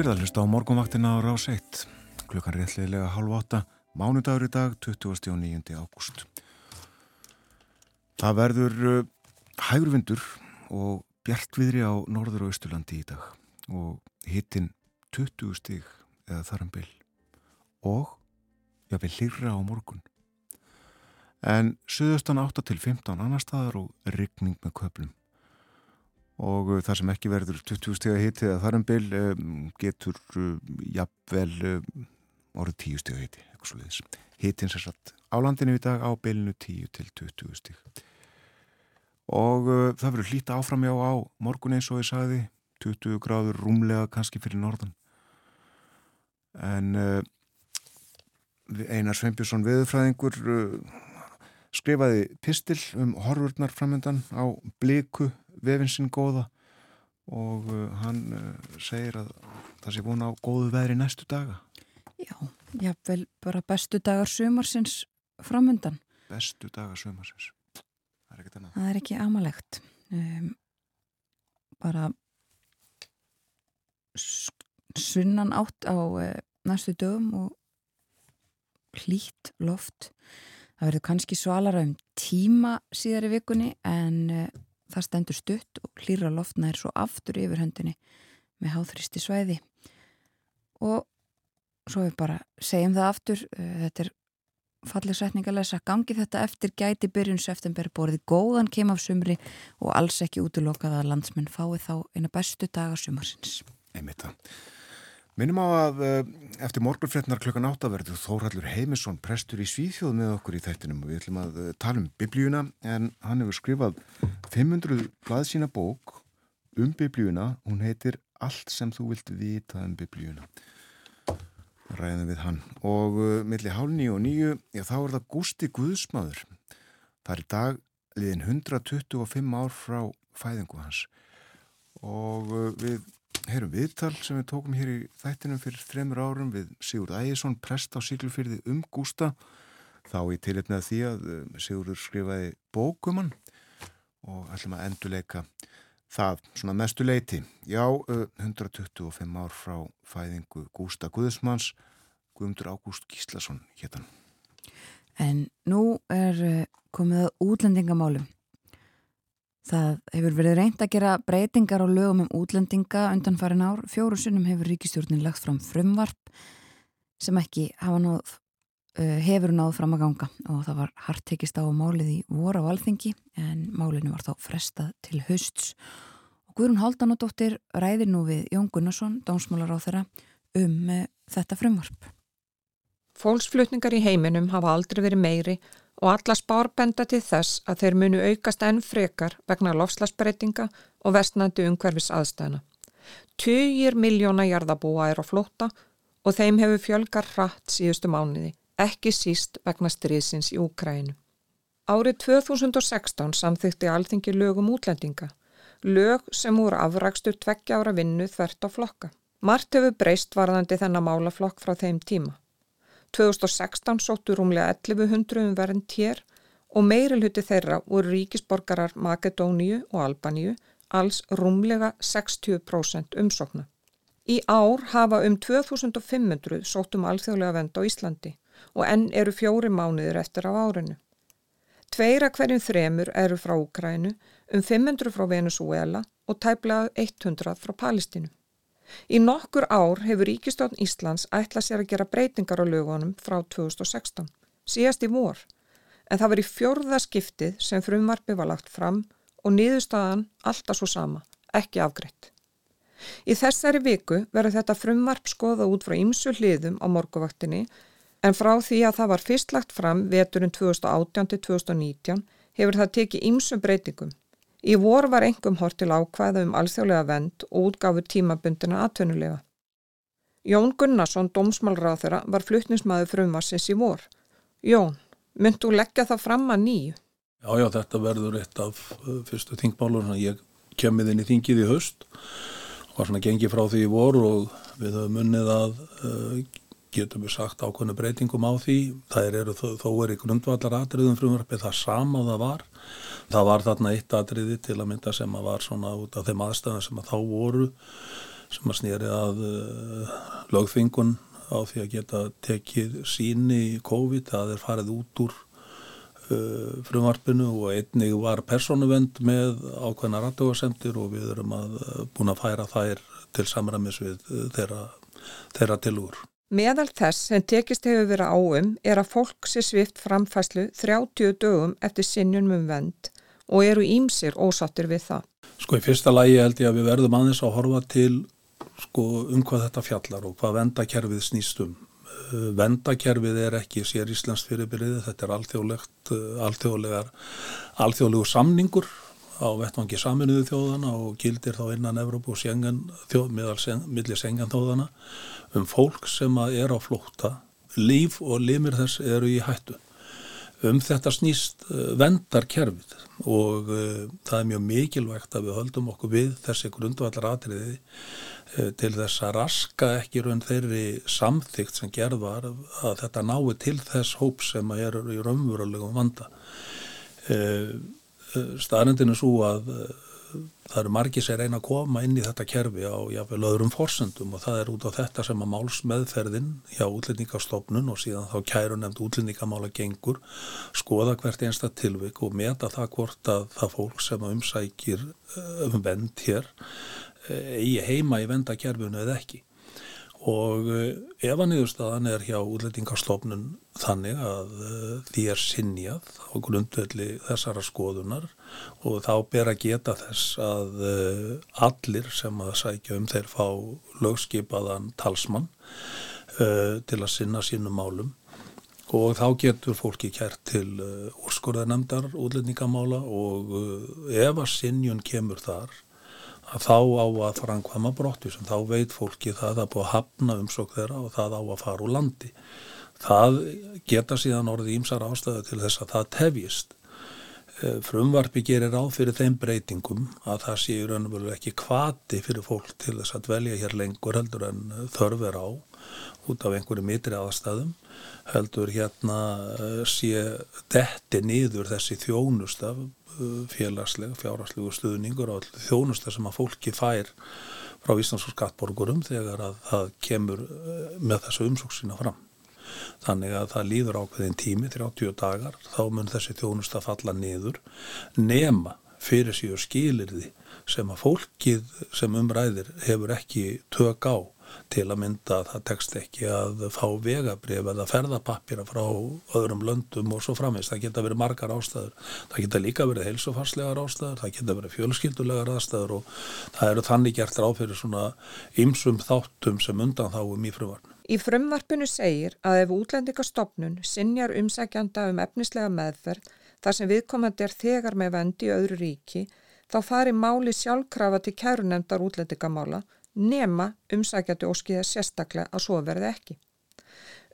Fyrir að hlusta á morgunvaktina á rás 1 klukkan réttliðilega halv átta mánudagur í dag 29. ágúst. Það verður uh, hægurvindur og bjartviðri á norður og austurlandi í dag og hittin 20 stig eða þar um og jáfnveg hlýra á morgun. En suðustan 8 til 15 annar staðar og ryggning með köplum og uh, það sem ekki verður 20 steg hitti eða þar um getur uh, jafnvel um, orðið 10 steg hitti hittin sér satt á landinu í dag á byllinu 10 til 20 steg og uh, það verður hlýta áframjá á morgun eins og ég sagði 20 gráður rúmlega kannski fyrir norðan. En Einar Sveinbjörnsson viðfræðingur skrifaði pistil um horfurnar framöndan á bliku vefinsinn góða og uh, hann uh, segir að það sé vona á góðu veðri næstu daga.
Já, jáfnvel bara bestu dagar sumarsins framöndan
Bestu dagar sumarsins. Það er ekki þennan
Það er ekki amalegt. Um, bara sunnan átt á uh, næstu dögum og hlýtt loft. Það verður kannski svalara um tíma síðar í vikunni en uh, það stendur stutt og hlýra loftna er svo aftur yfir höndinni með háþristi svæði. Og svo við bara segjum það aftur uh, þetta er fallið setningalesa gangi þetta eftir gæti byrjun september borðið góðan kem af sumri og alls ekki útlokað að landsmenn fái þá eina bestu dagar sumarsins.
Einmitt það Minnum á að uh, eftir morgunfrétnar klukkan áttaverður Þórhallur Heimisson prestur í Svíþjóð með okkur í þættinum. Við ætlum að uh, tala um biblíuna en hann hefur skrifað 500 blaðsína bók um biblíuna, hún heitir Allt sem þú vilt vita um biblíuna. Ræðum við hann. Og uh, milli hálf nýju og nýju já þá er það Gústi Guðsmaður. Það er í dag liðin 125 ár frá fæðingu hans. Og við heyrum viðtal sem við tókum hér í þættinum fyrir þremur árum við Sigurd Ægjesson, prest á Siglufyrði um Gústa. Þá í tilitnað því að Sigurdur skrifaði bókumann og ætlum að endurleika það svona mestu leiti já, 125 ár frá fæðingu Gústa Guðsmanns Guðmundur Ágúst Gíslason héttan
En nú er komið útlendingamálum Það hefur verið reynd að gera breytingar á lögum um útlendinga undan farin ár. Fjóru sunnum hefur ríkistjórnin lagt fram frumvarp sem ekki náð, uh, hefur náð fram að ganga og það var hartekist á málið í voru á alþingi en málinu var þá frestað til hausts. Og Guðrún Haldanadóttir ræðir nú við Jón Gunnarsson, dánsmálar á þeirra, um uh, þetta frumvarp.
Fólksflutningar í heiminum hafa aldrei verið meiri og alla spárbenda til þess að þeir munu aukast enn frekar vegna lofslagsbreytinga og vestnandi umhverfis aðstæðina. Tugir miljóna jarðabúa er á flótta og þeim hefur fjölgar hratt síðustu mánuði, ekki síst vegna stríðsins í Úkrænu. Árið 2016 samþykti alþingi lögum útlendinga, lög sem voru afrakstur tveggja ára vinnu þvert á flokka. Mart hefur breyst varðandi þennan málaflokk frá þeim tíma. 2016 sóttu rúmlega 1100 um verðin tér og meirilhuti þeirra voru ríkisborgarar Makedóníu og Albaníu alls rúmlega 60% umsókna. Í ár hafa um 2500 sóttum alþjóðlega vend á Íslandi og enn eru fjóri mánuðir eftir á árinu. Tveira hverjum þremur eru frá Ukrænu, um 500 frá Venezuela og tæplega 100 frá Palestínu. Í nokkur ár hefur Ríkistofn Íslands ætlað sér að gera breytingar á lögunum frá 2016, síðast í vor, en það var í fjörða skiptið sem frumvarfi var lagt fram og niðurstaðan alltaf svo sama, ekki afgreitt. Í þessari viku verður þetta frumvarp skoða út frá ymsu hliðum á morguvaktinni en frá því að það var fyrst lagt fram veturinn 2018-2019 hefur það tekið ymsum breytingum Í vor var engum hort til ákvæða um alþjóðlega vend og útgáfu tímabundina atvinnulega. Jón Gunnarsson, dómsmálráþura, var fluttnismæður frumassins í vor. Jón, mynd þú leggja það fram að nýju?
Já, já, þetta verður eitt af uh, fyrstu þingmálur. Ég kemið inn í þingið í höst og var svona gengið frá því í vor og við höfum unnið að uh, getum við sagt ákveðinu breytingum á því. Það eru þó, þó er í grundvallar atriðum frumvarpið það sama og það var Það var þarna eitt atriði til að mynda sem að var svona út af þeim aðstæðan sem að þá voru sem að snýri að uh, lögþvingun á því að geta tekið síni í COVID, það er farið út úr uh, frumvarpinu og einnig var personuvend með ákveðna rattugarsemtir og við erum að uh, búin að færa þær til samræmis við þeirra, þeirra tilúr.
Meðal þess sem tekist hefur verið áum er að fólk sé svift framfæslu 30 dögum eftir sinnjum um vend og eru ímsir ósattir við það.
Sko í fyrsta lægi held ég að við verðum aðeins að horfa til sko um hvað þetta fjallar og hvað vendakerfið snýst um. Uh, vendakerfið er ekki sér Íslands fyrirbyrðið, þetta er alþjóðlegt, uh, alþjóðlegar, alþjóðlegu samningur á vettvangi saminuðu þjóðana og gildir þá innan Evrópu og sengan, þjóð, millir sengan þjóðana um fólk sem er á flótta, líf og limir þess eru í hættu um þetta snýst uh, vendarkerfið og uh, það er mjög mikilvægt að við höldum okkur við þessi grundvallar atriði uh, til þess að raska ekki raun þeirri samþygt sem gerð var að þetta nái til þess hóp sem er í raunverulegum vanda. Staðrindin er svo að það eru margir sem reyna að koma inn í þetta kerfi á jáfnveil öðrum forsendum og það er út á þetta sem að málsmeðferðin hjá útlendingastofnun og síðan þá kæru nefnd útlendingamála gengur skoða hvert einsta tilvik og meta það hvort að það fólk sem umsækir um vend hér í heima í vendakerfinu eða ekki. Og eh, ef að niðurstaðan er hjá útlendingarstofnun þannig að því er sinjað á grundvelli þessara skoðunar og þá ber að geta þess að uh, allir sem að sækja um þeir fá lögskipaðan talsmann uh, til að sinna sínum málum og þá getur fólki kært til úrskurðarnemdar útlendingamála og ef að sinjun kemur þar að þá á að framkvæma brottvísun, þá veit fólki það að búið að hafna umsók þeirra og það á að fara úr landi. Það geta síðan orðið ímsar ástöðu til þess að það tefjist. Eh, frumvarfi gerir á fyrir þeim breytingum að það sé í raun og veru ekki kvati fyrir fólk til þess að dvelja hér lengur heldur en þörf er á út af einhverju mitri aðstæðum heldur hérna eh, sé detti nýður þessi þjónustaf félagsleg, fjárhagslegu stuðningur og þjónusta sem að fólki fær frá Íslands og skattborgurum þegar að það kemur eh, með þessu umsóksina fram. Þannig að það líður ákveðin tími, 30 dagar, þá mun þessi þjónusta falla niður nema fyrir síður skilirði sem að fólkið sem umræðir hefur ekki tök á til að mynda að það tekst ekki að fá vegabrif eða ferðapappira frá öðrum löndum og svo framins. Það geta verið margar ástæður. Það geta líka verið heilsufarslegar ástæður, það geta verið fjölskyldulegar ástæður og það eru þannig gert ráð fyrir svona ymsum þáttum sem undan þáum í frumvarnu.
Í frumvarpinu segir að ef útlendingastofnun sinjar umsækjanda um efnislega meðferð þar sem viðkomandi er þegar með vendi í öðru ríki, þá fari máli sjálfkrafa til kærunemdar útlendingamála nema umsækjandi óskiða sérstaklega að svo verði ekki.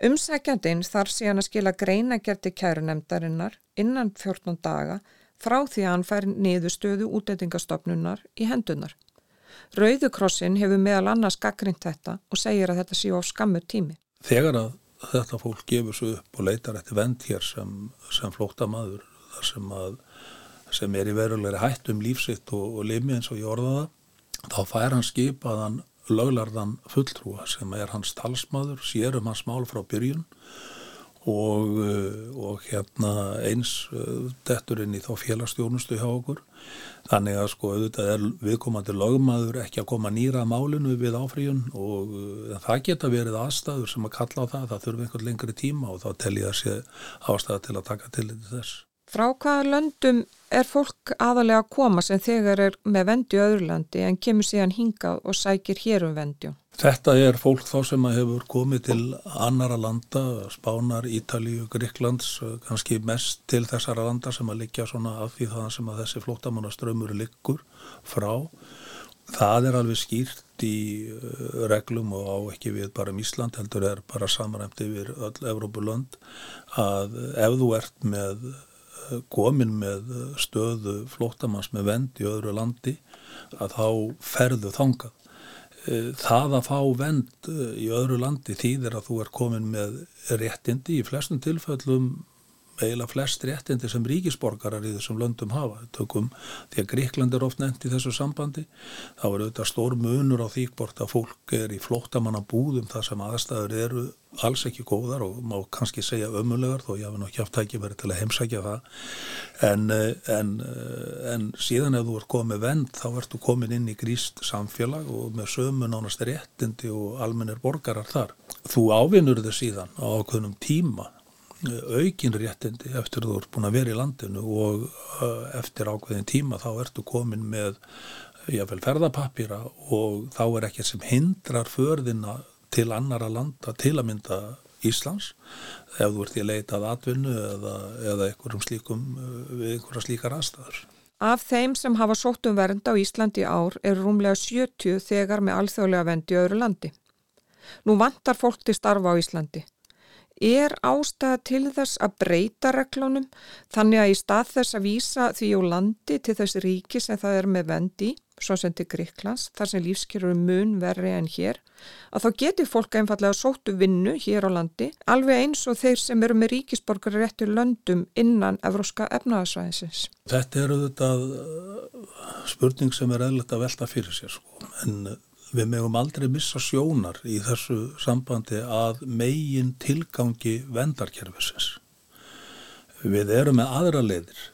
Umsækjandin þarf síðan að skila greinagerti kærunemdarinnar innan 14 daga frá því að hann fær niðurstöðu útendingastofnunar í hendunar. Rauðukrossin hefur meðal annars gaggrind þetta og segir að þetta séu á skammu tími.
Þegar að þetta fólk gefur svo upp og leitar eftir vend hér sem, sem flóta maður þar sem, að, sem er í verulegri hætt um lífsitt og, og limi eins og ég orða það þá fær hann skipaðan löglarðan fulltrúa sem er hans talsmaður, sér um hans mál frá byrjun og, eh, og hérna eins eh, detturinn í þá félagstjónustu hjá okkur. Þannig að sko auðvitað er viðkomandi lögmaður ekki að koma nýra málinu við áfríun og uh, það geta verið aðstæður sem að kalla á það, það þurfi einhvern lengri tíma og þá tel ég að sé ástæða til að taka til þess.
Frá hvaða löndum er fólk aðalega að koma sem þegar er með vendi öðru landi en kemur síðan hingað og sækir hér um vendi?
Þetta er fólk þá sem hefur komið til annara landa, Spánar, Ítalíu, Gríklands, kannski mest til þessara landa sem að liggja svona af því það sem að þessi flótamannaströmmur liggur frá. Það er alveg skýrt í uh, reglum og á ekki við bara um Ísland, heldur er bara samræmt yfir öll Evrópulönd að ef þú ert með komin með stöðu flóttamanns með vend í öðru landi að þá ferðu þangað. Eh, það að fá vend eh, í öðru landi þýðir að þú er komin með réttindi í flestum tilfellum eiginlega flest réttindi sem ríkisborgarar í þessum löndum hafa. Tökum því að Gríkland er oft nefnt í þessu sambandi. Þá er auðvitað stór munur á því hvort að fólk er í flóttamanna búðum þar sem aðstæður eru alls ekki góðar og má kannski segja ömulegar þó ég hafi nokkið haft tækifæri til að heimsækja það. En, en, en síðan ef þú ert komið vend þá ertu komin inn í gríst samfélag og með sömu nánast réttindi og almennir borgarar þar. Þú ávinnur þið síðan á ákveðnum tíma aukin réttindi eftir þú ert búin að vera í landinu og uh, eftir ákveðin tíma þá ertu komin með jáfnveil ferðapapýra og þá er ekkert sem hindrar förðina til annara landa til að mynda Íslands ef þú ert í að leita að atvinnu eða, eða einhverjum slíkum við einhverja slíkar aðstæður.
Af þeim sem hafa sótt um vernd á Íslandi ár er rúmlega 70 þegar með alþjóðlega vendi öðru landi. Nú vantar fólk til starfa á Íslandi er ástæða til þess að breyta reglunum þannig að í stað þess að vísa því á landi til þess ríki sem það er með vendi, svo sem til Gríklands, þar sem lífskjörur er mun verri en hér, að þá getur fólk einfallega sóttu vinnu hér á landi, alveg eins og þeir sem eru með ríkisborgar réttur löndum innan evróska efnaðarsvæðisins.
Þetta eru þetta uh, spurning sem er eðlert að velta fyrir sér sko, en við megum aldrei missa sjónar í þessu sambandi að megin tilgangi vendarkerfisins. Við erum með aðra leiðir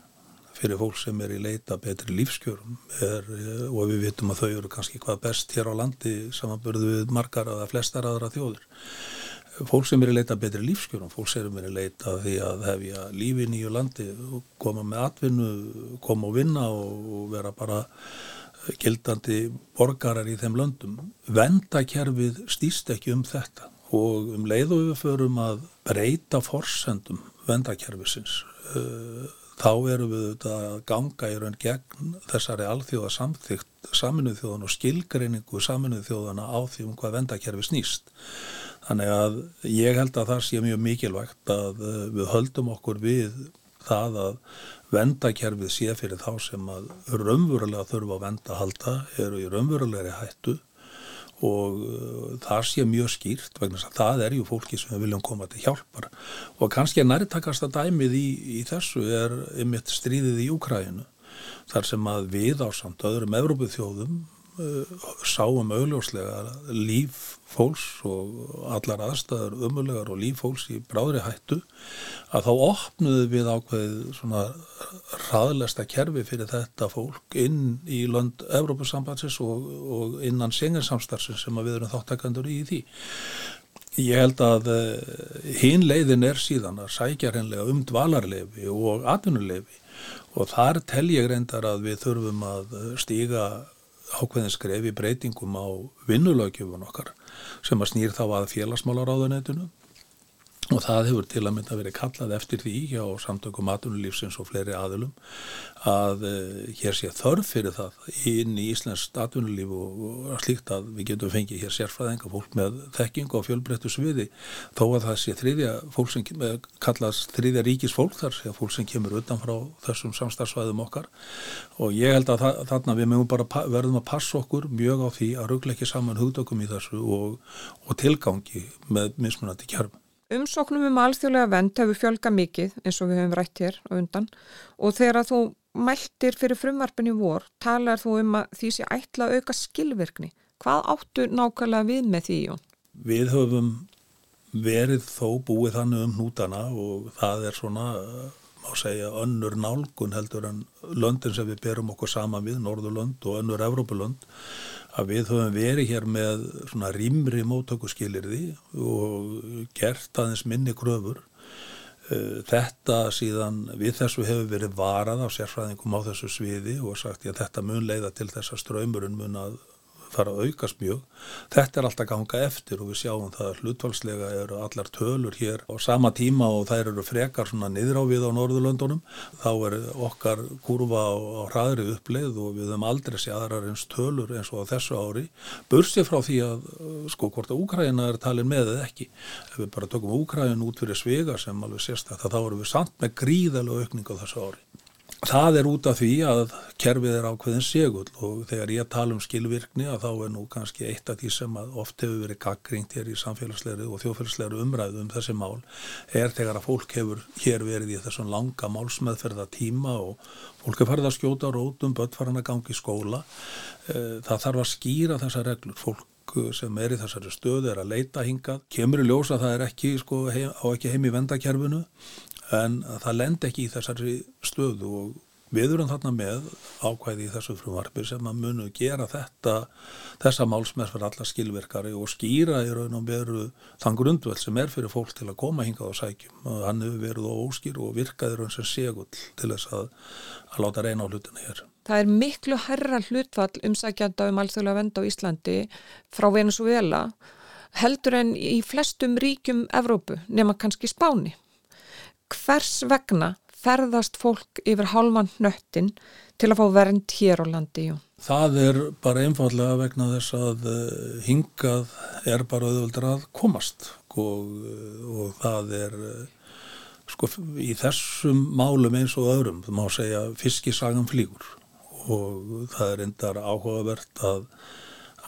fyrir fólk sem er í leita betri lífskjörum er, og við vitum að þau eru kannski hvað best hér á landi samanbörðu við margar eða flestar aðra þjóður. Fólk sem er í leita betri lífskjörum, fólk sem er í leita því að hefja lífi í nýju landi, koma með atvinnu, koma og vinna og vera bara gildandi borgarar í þeim löndum. Vendakerfið stýst ekki um þetta og um leið og við förum að breyta forsendum vendakerfisins uh, þá erum við að ganga í raun gegn þessari alþjóða samþygt saminuð þjóðan og skilgreiningu saminuð þjóðana á því um hvað vendakerfi snýst. Þannig að ég held að það sé mjög mikilvægt að uh, við höldum okkur við það að vendakerfið sé fyrir þá sem að raunverulega þurfa að venda halda eru í raunverulegri hættu og uh, það sé mjög skýrt vegna að það er ju fólki sem við viljum koma til hjálpar. Og kannski að nærtakasta dæmið í, í þessu er ymitt stríðið í Úkræinu þar sem að við á samt öðrum Evrópuð þjóðum sáum augljóslega líf fólks og allar aðstæður umulegar og líf fólks í bráðri hættu að þá opnuðu við ákveðið svona raðlesta kerfi fyrir þetta fólk inn í lönd Evrópusambansins og, og innan senginsamstarfsins sem við erum þáttakandur í því. Ég held að uh, hinn leiðin er síðan að sækja hreinlega um dvalarlefi og atvinnulefi og þar tel ég reyndar að við þurfum að stíga ákveðin skref í breytingum á vinnulögjöfun okkar sem að snýr þá að félagsmálaráðunetinu og það hefur til að mynda verið kallað eftir því hjá samtökum atunulífsins og fleiri aðilum að uh, hér sé þörf fyrir það inn í Íslands atunulíf og, og slíkt að við getum fengið hér sérfræðinga fólk með þekking og fjölbreyttu sviði þó að það sé þriðja fólk sem eh, kallast þriðja ríkis fólk þar sé fólk sem kemur utan frá þessum samstarfsvæðum okkar og ég held að það, þarna við mögum bara verðum að passa okkur mjög á því að ruggla ekki saman hugdökum í þessu og, og tilgangi með mismunandi kjörfum.
Umsóknum um alþjóðlega vend hefur fjölga mikið eins og við höfum rætt hér og undan og þegar þú mæltir fyrir frumvarpinni vor talar þú um að því sé ætla að auka skilvirkni. Hvað áttu nákvæmlega við með því, Jón?
Við höfum verið þó búið þannig um nútana og það er svona, má segja, önnur nálgun heldur en löndin sem við berum okkur sama við, Norðurlönd og önnur Evrópulönd að við höfum verið hér með svona rýmri móttökuskilirði og gert aðeins minni kröfur. Eh, þetta síðan við þessu hefur verið varað af sérfræðingum á þessu sviði og sagt að þetta mun leiða til þess að ströymurinn mun að fara að aukast mjög. Þetta er alltaf ganga eftir og við sjáum það að hlutvalslega eru allar tölur hér á sama tíma og þær eru frekar svona niðrávið á Norðurlöndunum. Þá er okkar kurva á, á hraðri uppleið og við höfum aldrei sé aðrar eins tölur eins og á þessu ári. Bursið frá því að sko hvort að Úkræna er talin með eða ekki. Ef við bara tökum Úkræn út fyrir svega sem alveg sérst að þá eru við samt með gríðalega aukning á þessu ári. Það er út af því að kerfið er ákveðin segull og þegar ég tala um skilvirkni að þá er nú kannski eitt af því sem oft hefur verið gaggringt hér í samfélagslegri og þjófélagslegri umræðu um þessi mál er þegar að fólk hefur hér verið í þessum langa málsmeðferða tíma og fólk er farið að skjóta rótum, börn farin að gangi í skóla. Eh, það þarf að skýra þessa reglur, fólk sem er í þessari stöðu er að leita hingað, kemur í ljósa það er ekki, sko, heim, á ekki heim í vendakerfinu en það lend ekki í þessari stöðu og við erum þarna með ákvæði í þessu frumvarfi sem að munu gera þetta þessa málsmess fyrir alla skilverkari og skýra í raun og veru þann grundvöld sem er fyrir fólk til að koma hingað á sækjum hann hefur verið á óskýr og virkaði raun sem segull til þess að, að láta reyna á hlutina hér.
Það er miklu herra hlutfall umsækjanda um alþjóðlega vend á Íslandi frá Venezuela heldur en í flestum ríkjum Evrópu nema kannski Spáni hvers vegna ferðast fólk yfir hálfan nöttin til að fá vernd hér á landi? Jú?
Það er bara einfallega vegna þess að eh, hingað er bara auðvöldur að komast og, og það er eh, sko í þessum málum eins og öðrum, það má segja fiskisagan flýgur og það er endar áhugavert að,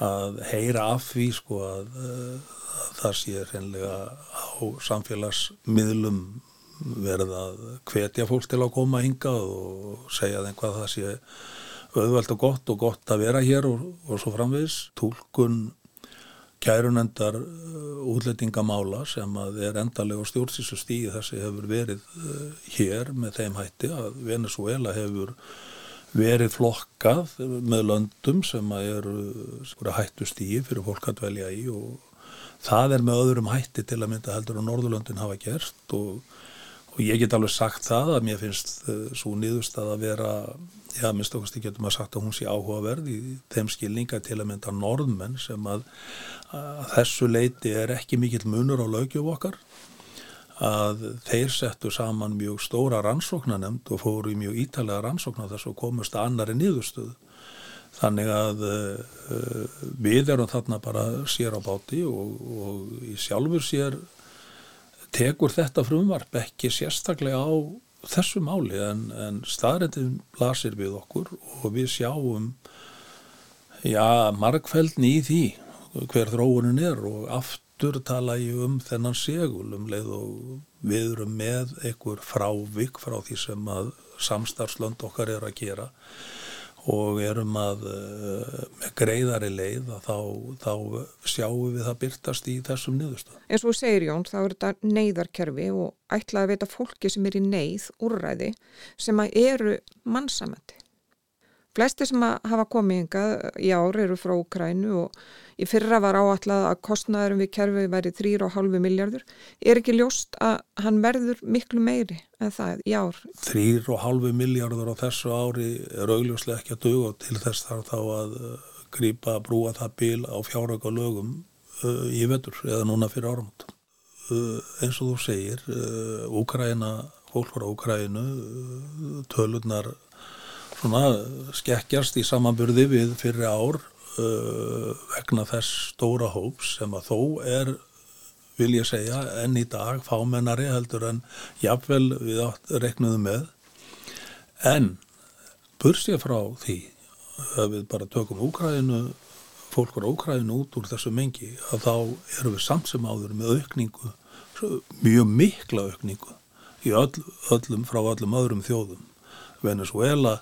að heyra af því sko að, að það sé reynlega á samfélagsmiðlum verið að hvetja fólk til að koma hinga og segja þeim hvað það sé auðvelt og gott og gott að vera hér og, og svo framvis tólkun kærunendar uh, útlettingamála sem að er endalega stjórnsísu stíði þessi hefur verið uh, hér með þeim hætti að Venezuela hefur verið flokkað með löndum sem að eru sko, hættu stíði fyrir fólk að velja í og það er með öðrum hætti til að mynda heldur og Norðurlöndin hafa gert og og ég get alveg sagt það að mér finnst uh, svo nýðust að vera já, minnst okkast ég getum að sagt að hún sé áhugaverð í þeim skilninga til að mynda norðmenn sem að, að þessu leiti er ekki mikill munur á lögjöf okkar. Að þeir settu saman mjög stóra rannsóknanemnd og fóru í mjög ítalega rannsóknar þess að komast að annari nýðustuð þannig að uh, við erum þarna bara sér á báti og, og í sjálfur sér tekur þetta frumvarp ekki sérstaklega á þessu máli en, en staðrættin lasir við okkur og við sjáum já, markfældni í því hver þróunin er og aftur tala ég um þennan segul um leið og við erum með einhver frávik frá því sem að samstarfslönd okkar er að gera og erum að eh, með greiðari leið að þá, þá sjáum við það byrtast í þessum niðurstöðum.
En svo segir Jón, þá er þetta neyðarkerfi og ætlaði að veita fólki sem er í neyð úrræði sem að eru mannsamöndi. Flesti sem hafa komið yngað í ár eru frá Ukrænu og í fyrra var áallega að kostnæðurum við kerfið væri 3,5 miljardur. Er ekki ljóst að hann verður miklu meiri en það í ár?
3,5 miljardur á þessu ári er augljóslega ekki að duga til þess þarf þá að uh, grýpa að brúa það bíl á fjáröka lögum uh, í vetur eða núna fyrir áramot. Uh, eins og þú segir, Ukræna, fólk frá Ukrænu, tölunar svona skekkjast í samanburði við fyrir ár uh, vegna þess stóra hóps sem að þó er, vil ég segja, enn í dag fámennari heldur en jafnvel við reknuðum með. En bursið frá því að við bara tökum Úkræðinu, fólk var Úkræðinu út úr þessu mengi, að þá erum við samt sem áður með aukningu, mjög mikla aukningu í öll, öllum frá öllum öðrum þjóðum. Venezuela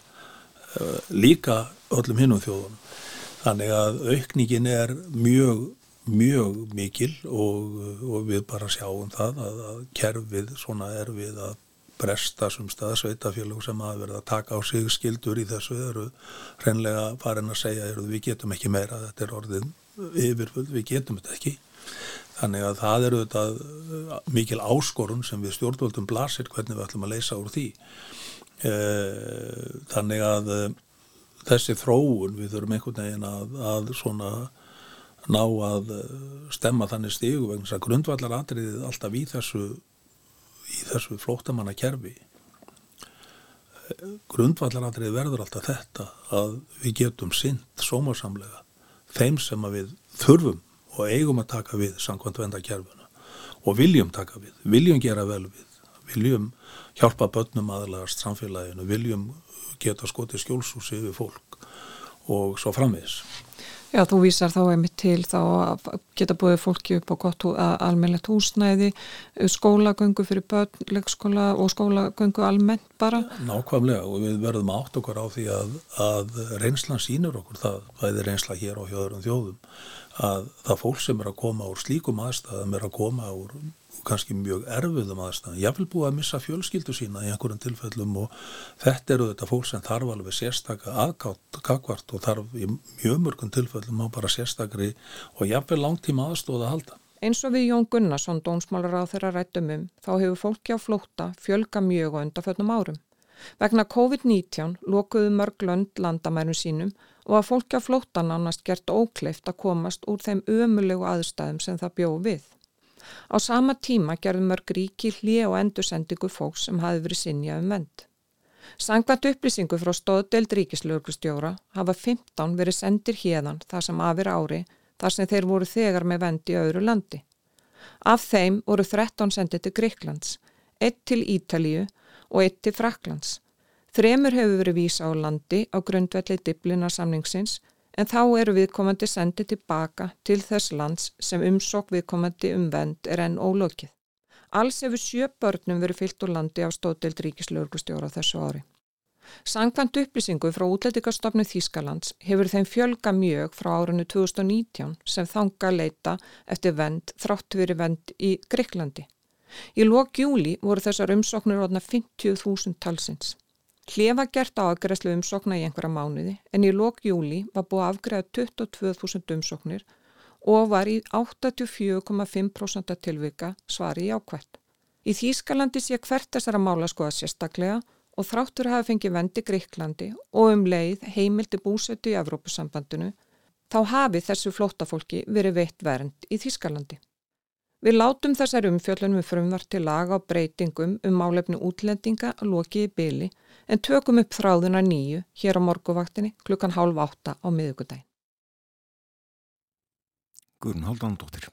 Eh, líka öllum hinnum þjóðum. Þannig að aukningin er mjög, mjög mikil og, og við bara sjáum það að, að kerfið svona er við að bresta sem stað sveitafélug sem að verða að taka á sig skildur í þessu eru hreinlega farin að segja eru, við getum ekki meira, þetta er orðin yfirfull, við getum þetta ekki. Þannig að það eru þetta mikil áskorun sem við stjórnvöldum blasir hvernig við ætlum að leysa úr því. Eh, þannig að eh, þessi þróun við þurfum einhvern veginn að, að svona ná að eh, stemma þannig stígu vegna þess að grundvallar atriðið alltaf í þessu í þessu flóttamanna kerfi grundvallar atriðið verður alltaf þetta að við getum synd sómarsamlega þeim sem að við þurfum og eigum að taka við samkvæmt vendakerfuna og viljum taka við, viljum gera vel við viljum hjálpa börnum aðlagast samfélaginu, viljum geta skotið skjólsúsi yfir fólk og svo framvis.
Já, þú vísar þá einmitt til þá að geta búið fólki upp á gott almennilegt húsnæði, skólagöngu fyrir börn, leikskóla og skólagöngu almennt bara.
Nákvæmlega og við verðum átt okkar á því að, að reynslan sínur okkur það, það er reynsla hér á hjóðurum þjóðum, að það fólk sem er að koma úr slíkum aðstæðum er að koma úr kannski mjög erfiðum aðstæðan. Ég vil búið að missa fjölskyldu sína í einhverjum tilfellum og þetta eru þetta fólk sem þarf alveg sérstakka aðgátt kakvart og þarf í mjög mörgum tilfellum á bara sérstakri og ég vil langtíma aðstóða að halda.
Eins og við Jón Gunnarsson, dónsmálar á þeirra rættum um, þá hefur fólki á flótta fjölga mjög og undarföllum árum. Vegna COVID-19 lokuðu mörg lönd landamærum sínum og að fólki á flótta nánast gert ókleift að komast úr þeim ömulegu aðstæðum sem það bjóð við. Á sama tíma gerðu mörg ríki hlið og endursendingu fólks sem hafi verið sinja um vend. Sangvænt upplýsingu frá stóðdelt ríkislauglustjóra hafa 15 verið sendir hérðan þar sem afir ári þar sem þeir voru þegar með vend í öðru landi. Af þeim voru 13 sendið til Greiklands, 1 til Ítalíu og 1 til Fraklands. Þremur hefur verið vísa á landi á grundvelli diblina samningsins en þá eru viðkomandi sendið tilbaka til þess lands sem umsokk viðkomandi um vend er enn ólokið. Alls hefur sjö börnum verið fyllt úr landi á stóðdelt ríkislauglustjóra þessu ári. Sangkvæmt upplýsingu frá útlætikastofnu Þýskalands hefur þeim fjölga mjög frá árunni 2019 sem þanga leita eftir vend þrátt verið vend í Greiklandi. Í lók júli voru þessar umsoknur 50.000 talsins. Hlefa gert á aðgræslu umsókna í einhverja mánuði en í lok júli var búið að afgræða 22.000 umsóknir og var í 84,5% tilvika svari í ákvætt. Í Þýskalandi sé hvert þessara mála skoða sérstaklega og þráttur hafi fengið vendi Greiklandi og um leið heimildi búsötu í Evrópusambandinu þá hafi þessu flótafólki verið veitt vernd í Þýskalandi. Við látum þessar umfjöllunum við frumvart til laga og breytingum um málefni útlendinga að loki í byli en tökum upp þráðuna nýju hér á morguvaktinni klukkan hálf átta á miðugudagin.
Guðrun Haldanadóttir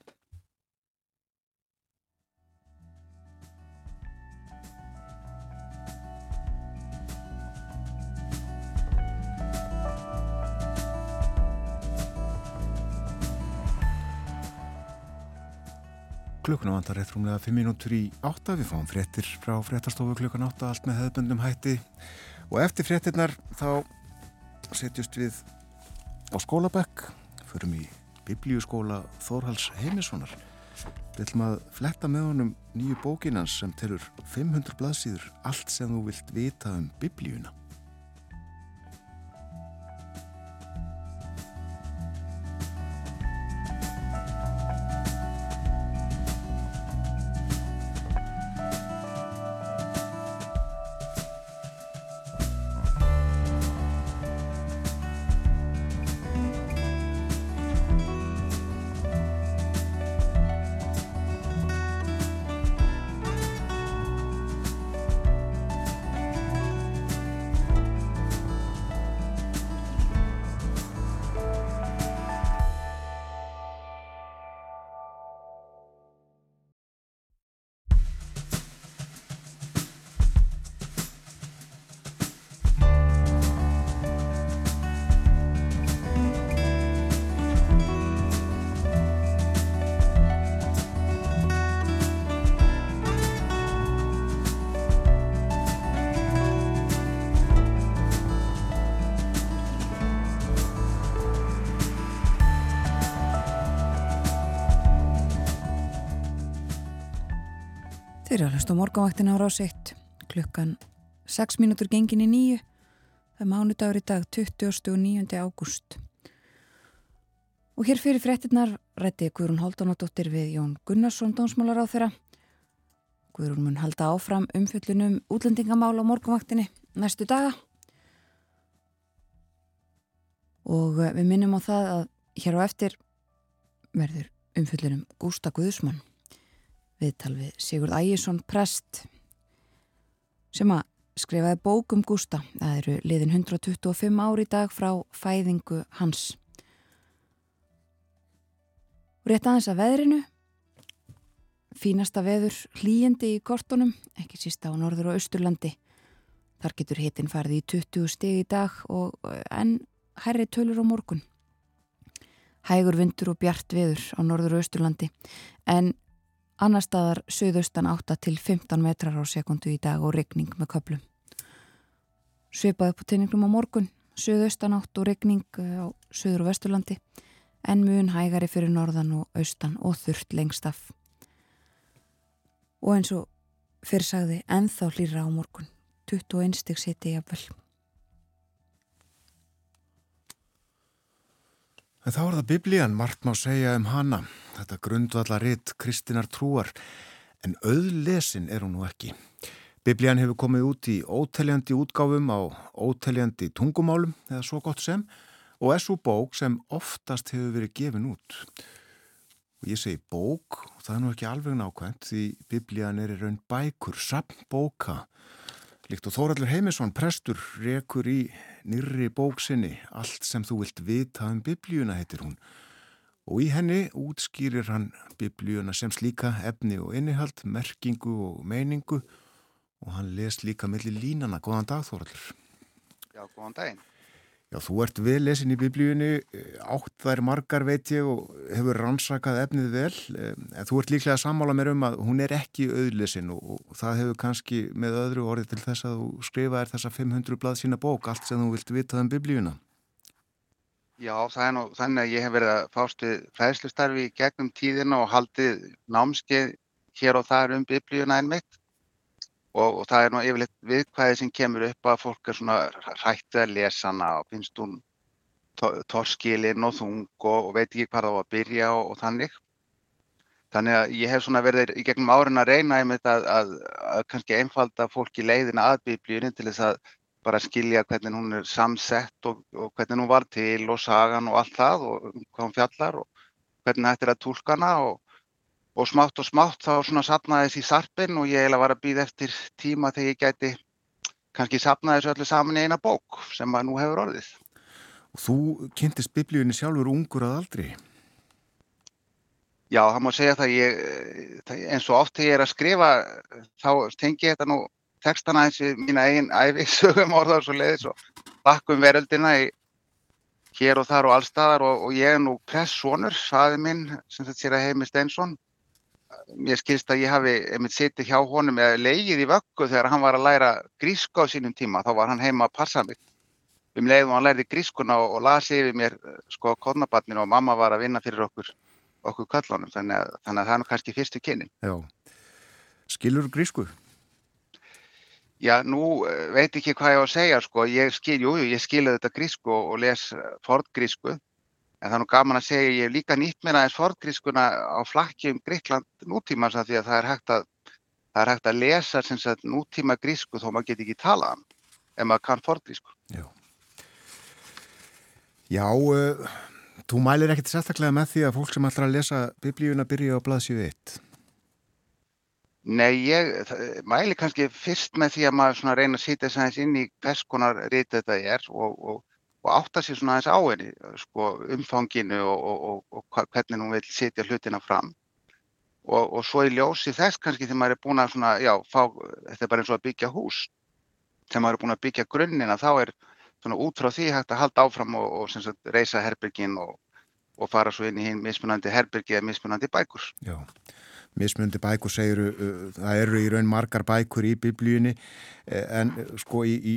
Klukkuna vantar rétt rúmlega 5 minútur í 8. Við fáum fréttir frá fréttastofu klukkan 8 allt með hefðbundum hætti. Og eftir fréttirnar þá setjust við á skólabekk. Förum í biblíuskóla Þórhals Heimissonar. Við ætlum að fletta með honum nýju bókinans sem telur 500 blaðsýður allt sem þú vilt vita um biblíuna
Þeir eru að hlusta morgunvaktin ára á sitt klukkan 6 mínútur gengin í nýju það er mánudagur í dag 29. ágúst. Og hér fyrir frettinnar rætti Guðrún Haldunadóttir við Jón Gunnarsson dónsmálar á þeirra Guðrún mun halda áfram umfjöllunum útlendingamál á morgunvaktinni næstu daga. Og við minnum á það að hér á eftir verður umfjöllunum Gústa Guðsmann viðtal við Sigurd Ægjesson prest sem að skrifaði bókum Gústa. Það eru liðin 125 ári í dag frá fæðingu hans. Rétt aðeins að veðrinu fínasta veður hlýjandi í kortunum, ekki sísta á norður og austurlandi. Þar getur hitin farið í 20 steg í dag og enn herri tölur á morgun. Hægur vindur og bjart veður á norður og austurlandi en annar staðar söðaustan 8 til 15 metrar á sekundu í dag og regning með köplum. Svipað upp á teiningnum á morgun, söðaustan 8 og regning á söður og vesturlandi en mun hægari fyrir norðan og austan og þurft lengst af. Og eins og fyrir sagði enþá hlýra á morgun, 21 stygg seti jafnvel.
En þá er það biblían, margt má segja um hana, þetta grundvallar ritt Kristinar trúar, en auðlesin er hún nú ekki. Biblían hefur komið út í óteljandi útgáfum á óteljandi tungumálum, eða svo gott sem, og er svo bók sem oftast hefur verið gefin út. Og ég segi bók, og það er nú ekki alveg nákvæmt því biblían er í raun bækur, sapn bóka. Líkt og Þóraldur Heimisson, prestur, rekur í nýrri bóksinni, allt sem þú vilt vita um biblíuna heitir hún. Og í henni útskýrir hann biblíuna sem slíka efni og innihald, merkingu og meiningu og hann les líka millir línana. Góðan dag Þóraldur.
Já, góðan daginn.
Já, þú ert vel lesin í biblíunni, átt þær margar veit ég og hefur rannsakað efnið vel, en þú ert líklega að sammála mér um að hún er ekki auðlesin og, og það hefur kannski með öðru orðið til þess að þú skrifaðir þessa 500 blad sína bók, allt sem þú vilt vitað um biblíuna.
Já, er nú þannig að ég hef verið að fást við fræðslustarfi gegnum tíðina og haldið námskeið hér og þar um biblíuna en mitt og, og það er nú yfirleitt viðkvæði sem kemur upp að fólk er svona hrættið að lesa hana og finnst hún torskilinn og þung og, og veit ekki hvað það var að byrja og, og þannig. Þannig að ég hef svona verið í gegnum árin að reyna einmitt að, að, að kannski einfalda fólki leiðina að biblíunum til þess að bara skilja hvernig hún er samsett og, og hvernig hún var til og sagan og allt það og hvað hún fjallar og hvernig þetta er að tólka hana og og smátt og smátt þá svona sapnaði þessi sarpin og ég eiginlega var að býða eftir tíma þegar ég gæti kannski sapnaði þessu öllu saman í eina bók sem að nú hefur orðið.
Og þú kynntist biblíunni sjálfur ungur að aldrei?
Já, það má segja það ég, eins og oft þegar ég er að skrifa þá tengi ég þetta nú textana þessi mína eigin æfi sögum orðar svo leiðis og bakkum veröldina í hér og þar og allstaðar og, og ég er nú pressónur, saði minn sem þetta sér að heimi Steinsson mér skilst að ég hafi einmitt setið hjá honum eða leigið í vöggu þegar hann var að læra grísku á sínum tíma, þá var hann heima að passa mig. Um leiðum hann lærði grískuna og, og lasi yfir mér sko kodnabarninu og mamma var að vinna fyrir okkur okkur kallunum, þannig að, þannig að það er kannski fyrstu kynning.
Já, skilur grísku?
Já, nú eh, veit ekki hvað ég á að segja sko, ég skil, jú, ég skilu þetta grísku og, og les fordgrísku En það er nú gaman að segja, ég hef líka nýtt mér aðeins forngrískuna á flakki um Gríkland nútímans að því að það er hægt að, er hægt að lesa sagt, nútíma grísku þó maður geti ekki talað hann ef maður kann forngrísku.
Já, Já uh, þú mælir ekkert sérstaklega með því að fólk sem ætlar að lesa biblíuna byrja á blaðsíu 1?
Nei, ég það, mæli kannski fyrst með því að maður reyna að sýta þess aðeins inn í hvers konar rít þetta er og, og og átta sér svona aðeins á henni, sko, umfanginu og, og, og, hvernig hún vil setja hlutina fram. Og svo í ljósi þess kannski þegar maður er búin að svona, já, fá, þetta er bara eins og að byggja hús. Þegar maður er búin að byggja grunnina þá er svona út frá því hægt að halda áfram og sagt, reysa herbyggin og fara svo inn í hinn mismunandi herbyggi eða mismunandi bækurs.
Já mismundi bækur segir uh, það eru í raun margar bækur í biblíunni eh, en uh, sko í, í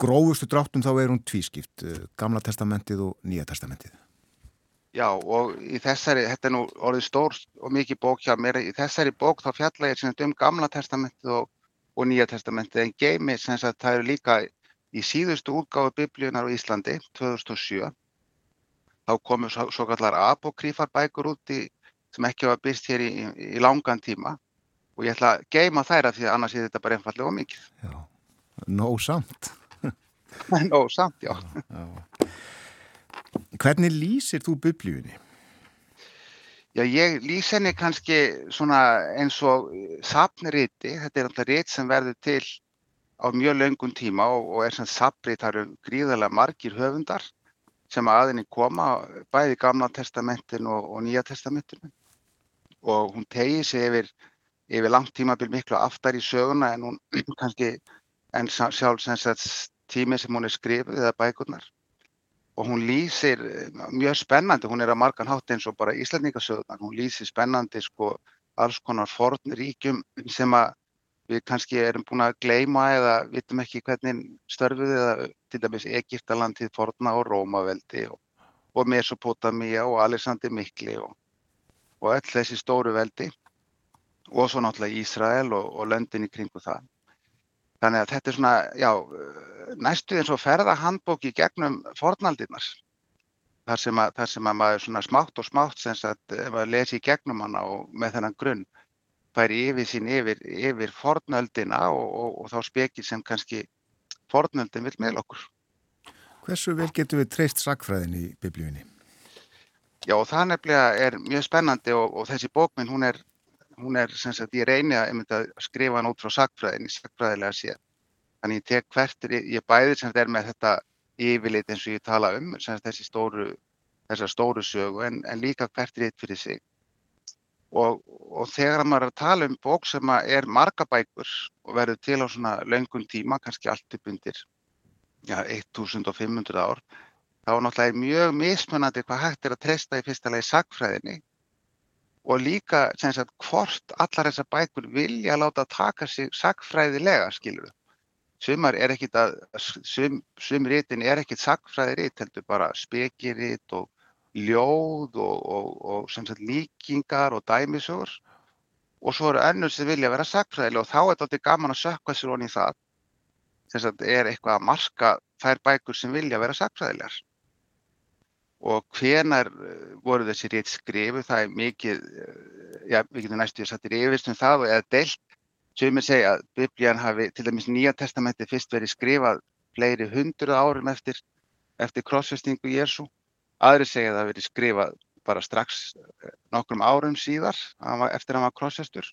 grófustu dráttum þá er hún tvískipt uh, Gamla testamentið og Nýja testamentið.
Já og í þessari þetta er nú orðið stór og mikið bók hjá mér í þessari bók þá fjalla ég um Gamla testamentið og, og Nýja testamentið en geimi sem sagt það eru líka í síðustu útgáðu biblíunar á Íslandi 2007 þá komu svo, kallar apokrífar bækur út í sem ekki hafa byrst hér í, í langan tíma og ég ætla að geima þæra því að annars er þetta bara einfallega ómikið.
Já, nóg samt.
nóg samt, já. já.
Hvernig lýsir þú biblíunni?
Já, ég lýs henni kannski svona eins og sapniriti, þetta er alltaf rit sem verður til á mjög laungun tíma og, og er sem saprit, það eru gríðarlega margir höfundar sem aðinni koma, bæði gamla testamentin og, og nýja testamentin og hún tegið sig yfir, yfir langt tímabil miklu aftar í söguna en hún kannski en sjálf tími sem hún er skrifið eða bækurnar. Og hún lýsir mjög spennandi, hún er að margan hátt eins og bara Íslandingasögurnar, hún lýsir spennandi sko alls konar fornríkjum sem að við kannski erum búin að gleima eða vitum ekki hvernig störfuð eða til dæmis Egiptalandið forna og Rómaveldi og, og Mesopotamia og Alexander Mikli og, og öll þessi stóru veldi og svo náttúrulega Ísrael og, og löndin í kringu það. Þannig að þetta er svona, já, næstu eins og ferða handbók í gegnum fornaldinnar. Þar sem að, þar sem að maður svona smátt og smátt sem ef maður lesi í gegnum hana og með þennan grunn, færi yfir sín yfir, yfir fornöldina og, og, og þá spekir sem kannski fornöldin vil með okkur.
Hversu vel getur við treyst sakfræðin í biblíunni?
Já, það nefnilega er mjög spennandi og, og þessi bókminn, hún er hún er sem sagt, ég reyni að, skrifa hann út frá sakfræðinni, sakfræðilega séð. Þannig ég tek hvertur, ég bæði sem þetta er með þetta yfirlit eins og ég tala um, sem þessi stóru, þessar stóru sögu, en, en líka hvertur eitt fyrir sig. Og, og þegar maður er að tala um bók sem er margabækur og verður til á svona laungum tíma, kannski allt upp undir ja, 1500 ár, þá náttúrulega er mjög mismunandi hvað hægt er að treysta í fyrsta lagi sakfræðinni og líka sagt, hvort allar þessar bækur vilja láta taka sig sagfræðilega, skilur. Sumar er ekkit að, sum, sum rítin er ekkit sagfræði rít, heldur bara spekirít og ljóð og, og, og sagt, líkingar og dæmisögur og svo eru önnur sem vilja vera sagfræðilega og þá er þetta alltaf gaman að sökka sér honi í það. Þess að er eitthvað að marka þær bækur sem vilja vera sagfræðilegar og hvenar eh, voru þessi rétt skrifu, það er mikið, eh, já, við getum næstu að sattir yfirst um það eða deilt, sem er segja að biblían hafi, til dæmis Nýja testamenti fyrst verið skrifað fleiri hundruð árum eftir, eftir krossfestingu Jésu, aðri segja að það verið skrifað bara strax eh, nokkrum árum síðar eftir að var krossfestur.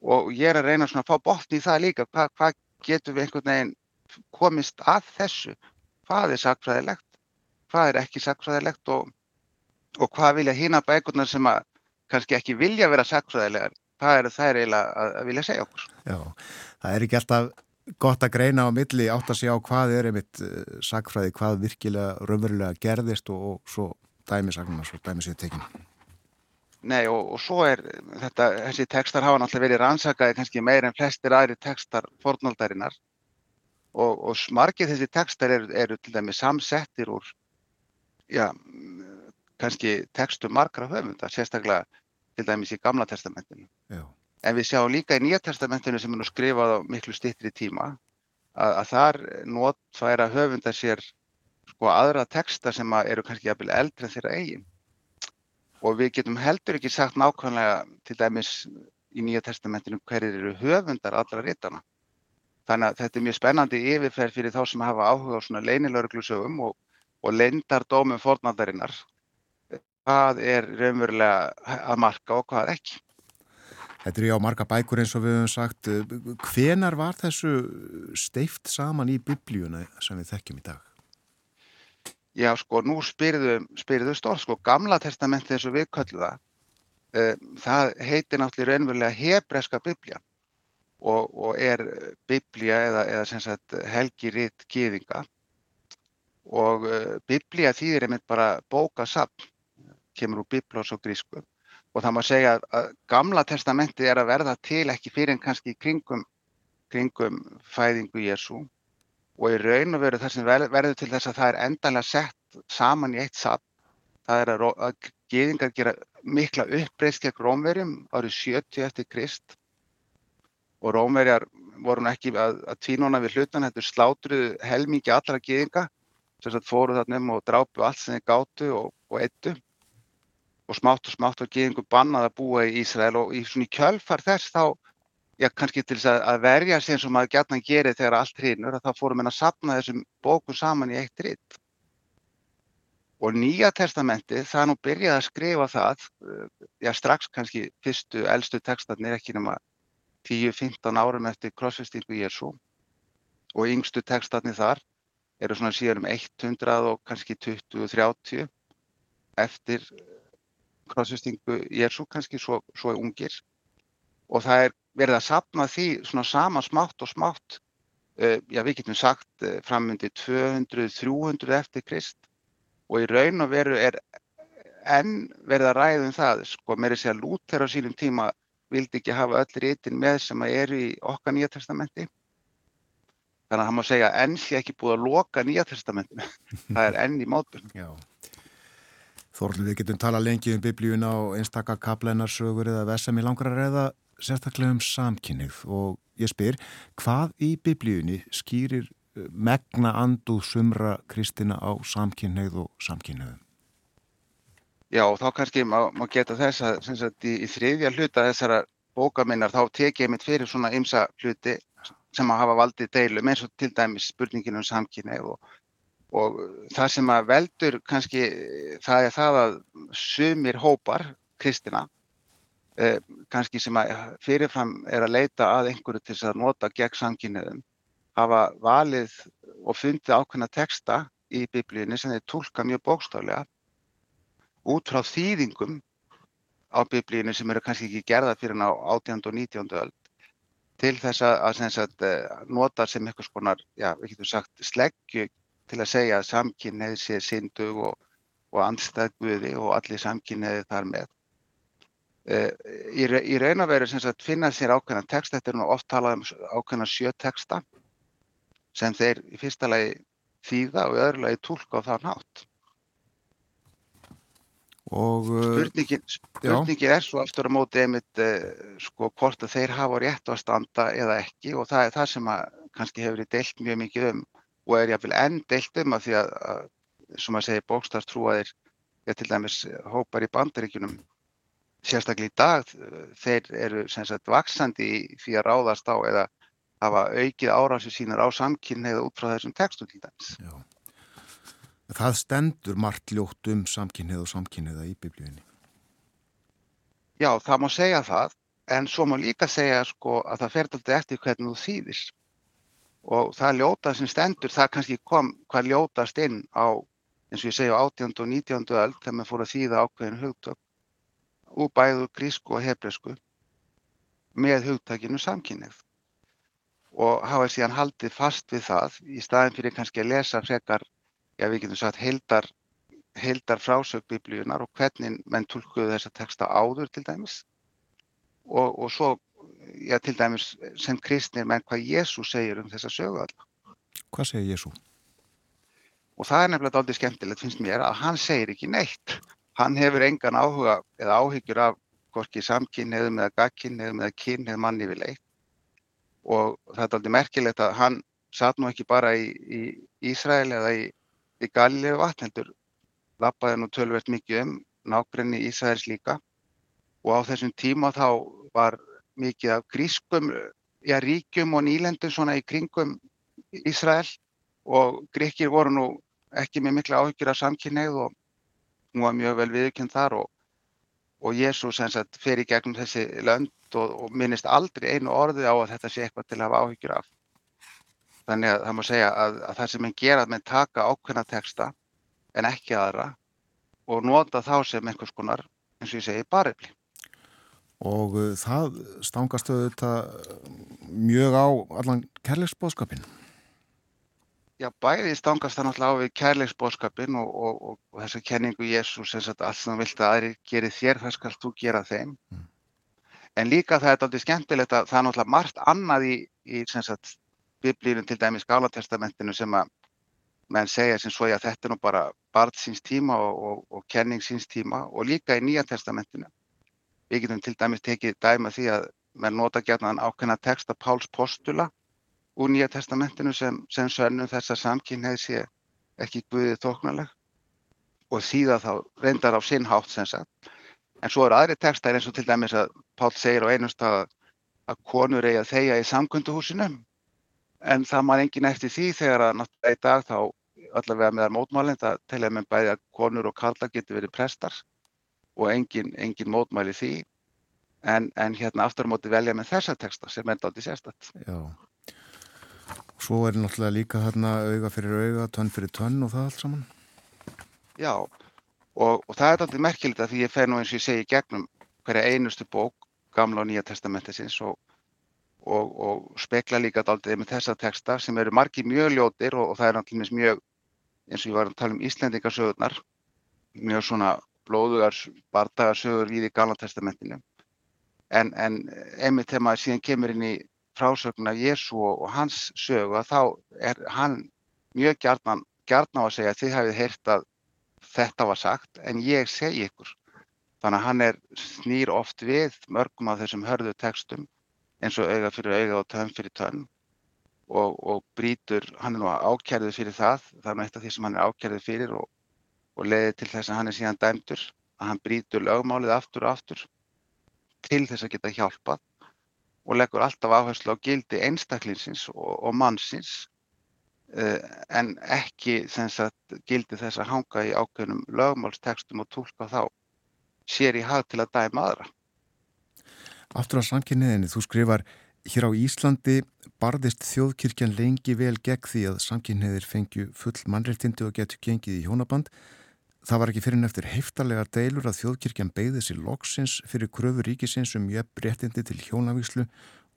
Og ég er að reyna svona að fá botni í það líka, hvað hva getur við einhvern veginn komist að þessu, hvað er sakfræðilegt hvað er ekki sakfræðilegt og, og hvað vilja hýna bækurnar sem að kannski ekki vilja vera sakfræðilegar, hvað er það eiginlega að, vilja segja okkur.
Já, það er ekki alltaf gott að greina á milli átt að segja á hvað er einmitt uh, sakfræði, hvað virkilega raunverulega gerðist og, og svo dæmisagnar, svo dæmisið tekinn.
Nei og, og svo er þetta, þessi tekstar hafa náttúrulega verið rannsakaði kannski meir en flestir aðri tekstar fornaldarinnar og, og margir þessi tekstar eru, eru til dæmi samsettir úr já, kannski textum margra höfunda, sérstaklega til dæmis í Gamla testamentinu. Já. En við sjáum líka í Nýja testamentinu sem er nú skrifað á miklu stittri tíma að, að þar notfæra höfunda sér sko aðra texta sem eru kannski jafnvel eldri en þeirra eigin. Og við getum heldur ekki sagt nákvæmlega til dæmis í Nýja testamentinu hverjir eru höfundar allra rítana. Þannig að þetta er mjög spennandi yfirferð fyrir þá sem hafa áhuga á svona leinilörglusögum og og leyndardómum fornaldarinnar hvað er raunverulega að marka og hvað ekki.
Þetta eru já marga bækur eins og við höfum sagt. Hvenar var þessu steift saman í biblíuna sem við þekkjum í dag?
Já sko, nú spyrðu, stór, sko, gamla testamenti eins og við köllum það, uh, það heitir náttúrulega raunverulega hebreska biblían og, og er biblía eða, eða helgiritt gýðinga og uh, biblía þýðir einmitt bara bókasafn, kemur úr biblós og grísku og það má segja að, gamla testamenti er að verða til ekki fyrir en kannski kringum, kringum fæðingu Jésu og í raun og veru þar sem verður til þess að það er endanlega sett saman í eitt safn, það er að, geðingar gera mikla uppbreyst gegn rómverjum árið 70 eftir Krist. Og rómverjar voru ekki að, að tvínona við hlutan, þetta slátruðu helmingi allra geðinga sem sagt fóru þarna um og drápu allt sem þeir gátu og, og eittu og smátt og smátt var geðingu bannað að búa í Ísrael og í svona kjölfar þess þá, já kannski til þess að, að verja eins og maður gætna gerir þegar allt hrinur að þá fórum við að sapna þessum bókum saman í eitt ritt. Og Nýja testamenti það nú byrjaði að skrifa það, eh, já strax kannski fyrstu, eldstu textarnir ekki nema 10-15 árum eftir krossfestingu Jésu og yngstu textarnir þar eru svona síðan um 100 og kannski 20-30 eftir krossvistingu Jésu kannski svo, svo ungir. Og það er verið að sapna því svona sama smátt og smátt. Uh, já við getum sagt uh, framundi 200-300 eftir Krist. Og í raun og veru er enn verið að ræða um það sko mér er sér að Lúter á sínum tíma vildi ekki hafa öll rítin með sem að eru í okkar nýja testamenti þannig að hann má segja enn sé ekki búið að loka nýja testamentinu það er enn í mótbjörn
Já. Þorlu, við getum talað lengi um biblíun á einstakka kaplænnarsögur eða vesam í langar að reyða sérstaklega um samkynnið og ég spyr, hvað í biblíunni skýrir eh, megna anduð sumra kristina á samkynnið og samkynniðum?
Já, og þá kannski má, má geta þess að í, í þriðja hluta þessara bókaminnar þá tek ég mitt fyrir svona ymsa hluti sem að hafa valdið deilum eins og til dæmis spurningin um samkynni og, og það sem að veldur kannski það er það að sumir hópar kristina eh, kannski sem að fyrirfram er að leita að einhverju til þess að nota gegn samkynniðum hafa valið og fundið ákveðna texta í biblíunni sem þeir tólka mjög bókstaflega út frá þýðingum á biblíinu sem eru kannski ekki gerða fyrir ná 18. og 19. öld til þess að, að sagt, eh, nota sem eitthvað skonar, já, við getum sagt sleggju til að segja að samkynneið sé syndug og, og andstæð guði og allir samkynneið þar með. Uh, í, í raun og veru finna sér ákveðna text, þetta er nú oft talað um ákveðna sjö texta sem þeir í fyrsta lagi þýða og í öðru lagi tólka á það nátt.
Og, uh,
Spurningin, spurningin er svo aftur á móti einmitt uh, sko hvort að þeir hafa rétt að standa eða ekki og það er það sem að kannski hefur verið deilt mjög mikið um og er jáfnvel enn deilt um að því að, að sem að segja bókstarstrúaðir eða til dæmis hópar í bandaríkunum sérstaklega í dag þeir eru sem sagt vaksandi því að ráðast á eða hafa aukið árásu sínur á samkynni eða út frá þessum textum til dæmis.
Já. Það stendur margt ljótt um samkynnið og samkynniða í biblíunni.
Já, það má segja það, en svo má líka segja sko, að það fer alltaf eftir hvernig þú þýðir. Og það ljóta sem stendur, það kannski kom hvað ljótast inn á, eins og ég segja, 18. og 19. öll, þegar maður fór að þýða ákveðin hugtök, úr bæðu grísku og hebresku, með hugtakinu samkynnið. Og hafa síðan haldið fast við það, í staðin fyrir kannski að lesa frekar já við getum sagt heildar, heildar frásög biblíunar og hvernig menn tólkuðu þessa texta áður til dæmis og, og svo já til dæmis sem kristnir menn hvað Jésu segir um þessa sögu alla.
Hvað segir Jésu?
Og það er nefnilega aldrei skemmtilegt finnst mér að hann segir ekki neitt. Hann hefur engan áhuga eða áhyggjur af hvorki samkynniðum eða gagkynniðum eða kynnið manni við leitt og það er aldrei merkilegt að hann satt nú ekki bara í, í Ísrael eða í í Galilegu vatn heldur lappaði nú tölvert mikið um nákrenni Ísæðis líka. Og á þessum tíma þá var mikið af grískum já, ríkjum og nýlendum svona í kringum Ísrael. Og gríkir voru nú ekki með mikla áhyggjur af samkynneið og nú var mjög vel viðkjönd þar. Og, og Jésús í gegnum þessi lönd og, og minnist aldrei einu orði á að þetta sé eitthvað til að hafa áhyggjur af. Þannig að það má segja að, að það sem henn gera að menn taka ákveðna texta en ekki aðra og nota þá sem einhvers konar, eins og ég segi, barifli.
Og uh, það stangastu þetta mjög á allan kærleiksbóðskapin?
Já, bæði stangast það náttúrulega á við kærleiksbóðskapin og, og, og, og þessa kenningu Jésús sem sagt allt sem vilt að aðri gerir þér, það skal þú gera þeim. Mm. En líka það er aldrei skemmtilegt að það er náttúrulega margt annað í, í sem sagt biblíunum til dæmis Gálatestamentinu sem að menn segja sem svo að þetta er nú bara barð síns tíma og, og, og kenning síns tíma og líka í Nýja testamentinu. Við getum til dæmis tekið dæma því að menn nota gætna ákveðna texta Páls postula úr Nýja testamentinu sem, sem sönnum þess að samkynneið sé ekki guðið þóknarleg og þýða þá reyndar á sinn hátt sem sagt. En svo eru aðri textar eins og til dæmis að Pál segir á einum stað að konur eigi að þeia í samkunduhúsinu en það man engin eftir því þegar að náttúrulega í dag þá allavega meðar mótmálinn það telja með bæði að konur og karlar getur verið prestar og engin, engin mótmæli því en, en hérna aftur á móti velja með þessa texta sem er aldrei sérstatt.
Já, svo er náttúrulega líka hérna auga fyrir auga, tönn fyrir tönn og það allt saman.
Já, og, og það er alltaf merkilegt að því ég fer nú eins og ég segi gegnum hverja einustu bók gamla og nýja testamentisins og, og, og spekla líka daldið með þessa texta sem eru margi mjög ljótir og, og það er alltaf mjög eins og ég var að tala um Íslendingarsögurnar mjög svona blóðugar bardagarsögur í því gamla testamentinu. En, en einmitt þegar maður síðan kemur inn í frásögn af Jésu og hans sögu að þá er hann mjög gjarnan, gjarnan á að segja að þið hafið heyrt að þetta var sagt en ég segi ykkur. Þannig að hann er snýr oft við mörgum af þessum hörðu textum eins og auga fyrir auga og tönn fyrir tönn. Og, og brítur, hann er nú ákjærið fyrir það, það er nú eitt af því sem hann er ákjærið fyrir og, og leiði til þess að hann er síðan dæmdur, að hann brítur lögmálið aftur og aftur til þess að geta hjálpað og leggur alltaf áherslu á gildi einstaklinsins og, og mannsins uh, en ekki sagt, gildi þess að hanga í ákveðnum lögmálstekstum og tólka þá sér í hag til að dæma aðra.
Aftur á samkynniðinni, þú skrifar hér á Íslandi barðist þjóðkirkjan lengi vel gegn því að samkynniðir fengju full mannreittindi og getur gengið í hjónaband. Það var ekki fyrir neftur heiftarlegar deilur að þjóðkirkjan beigði sér loksins fyrir kröfu ríkisins um jöfn réttindi til hjónavíslu.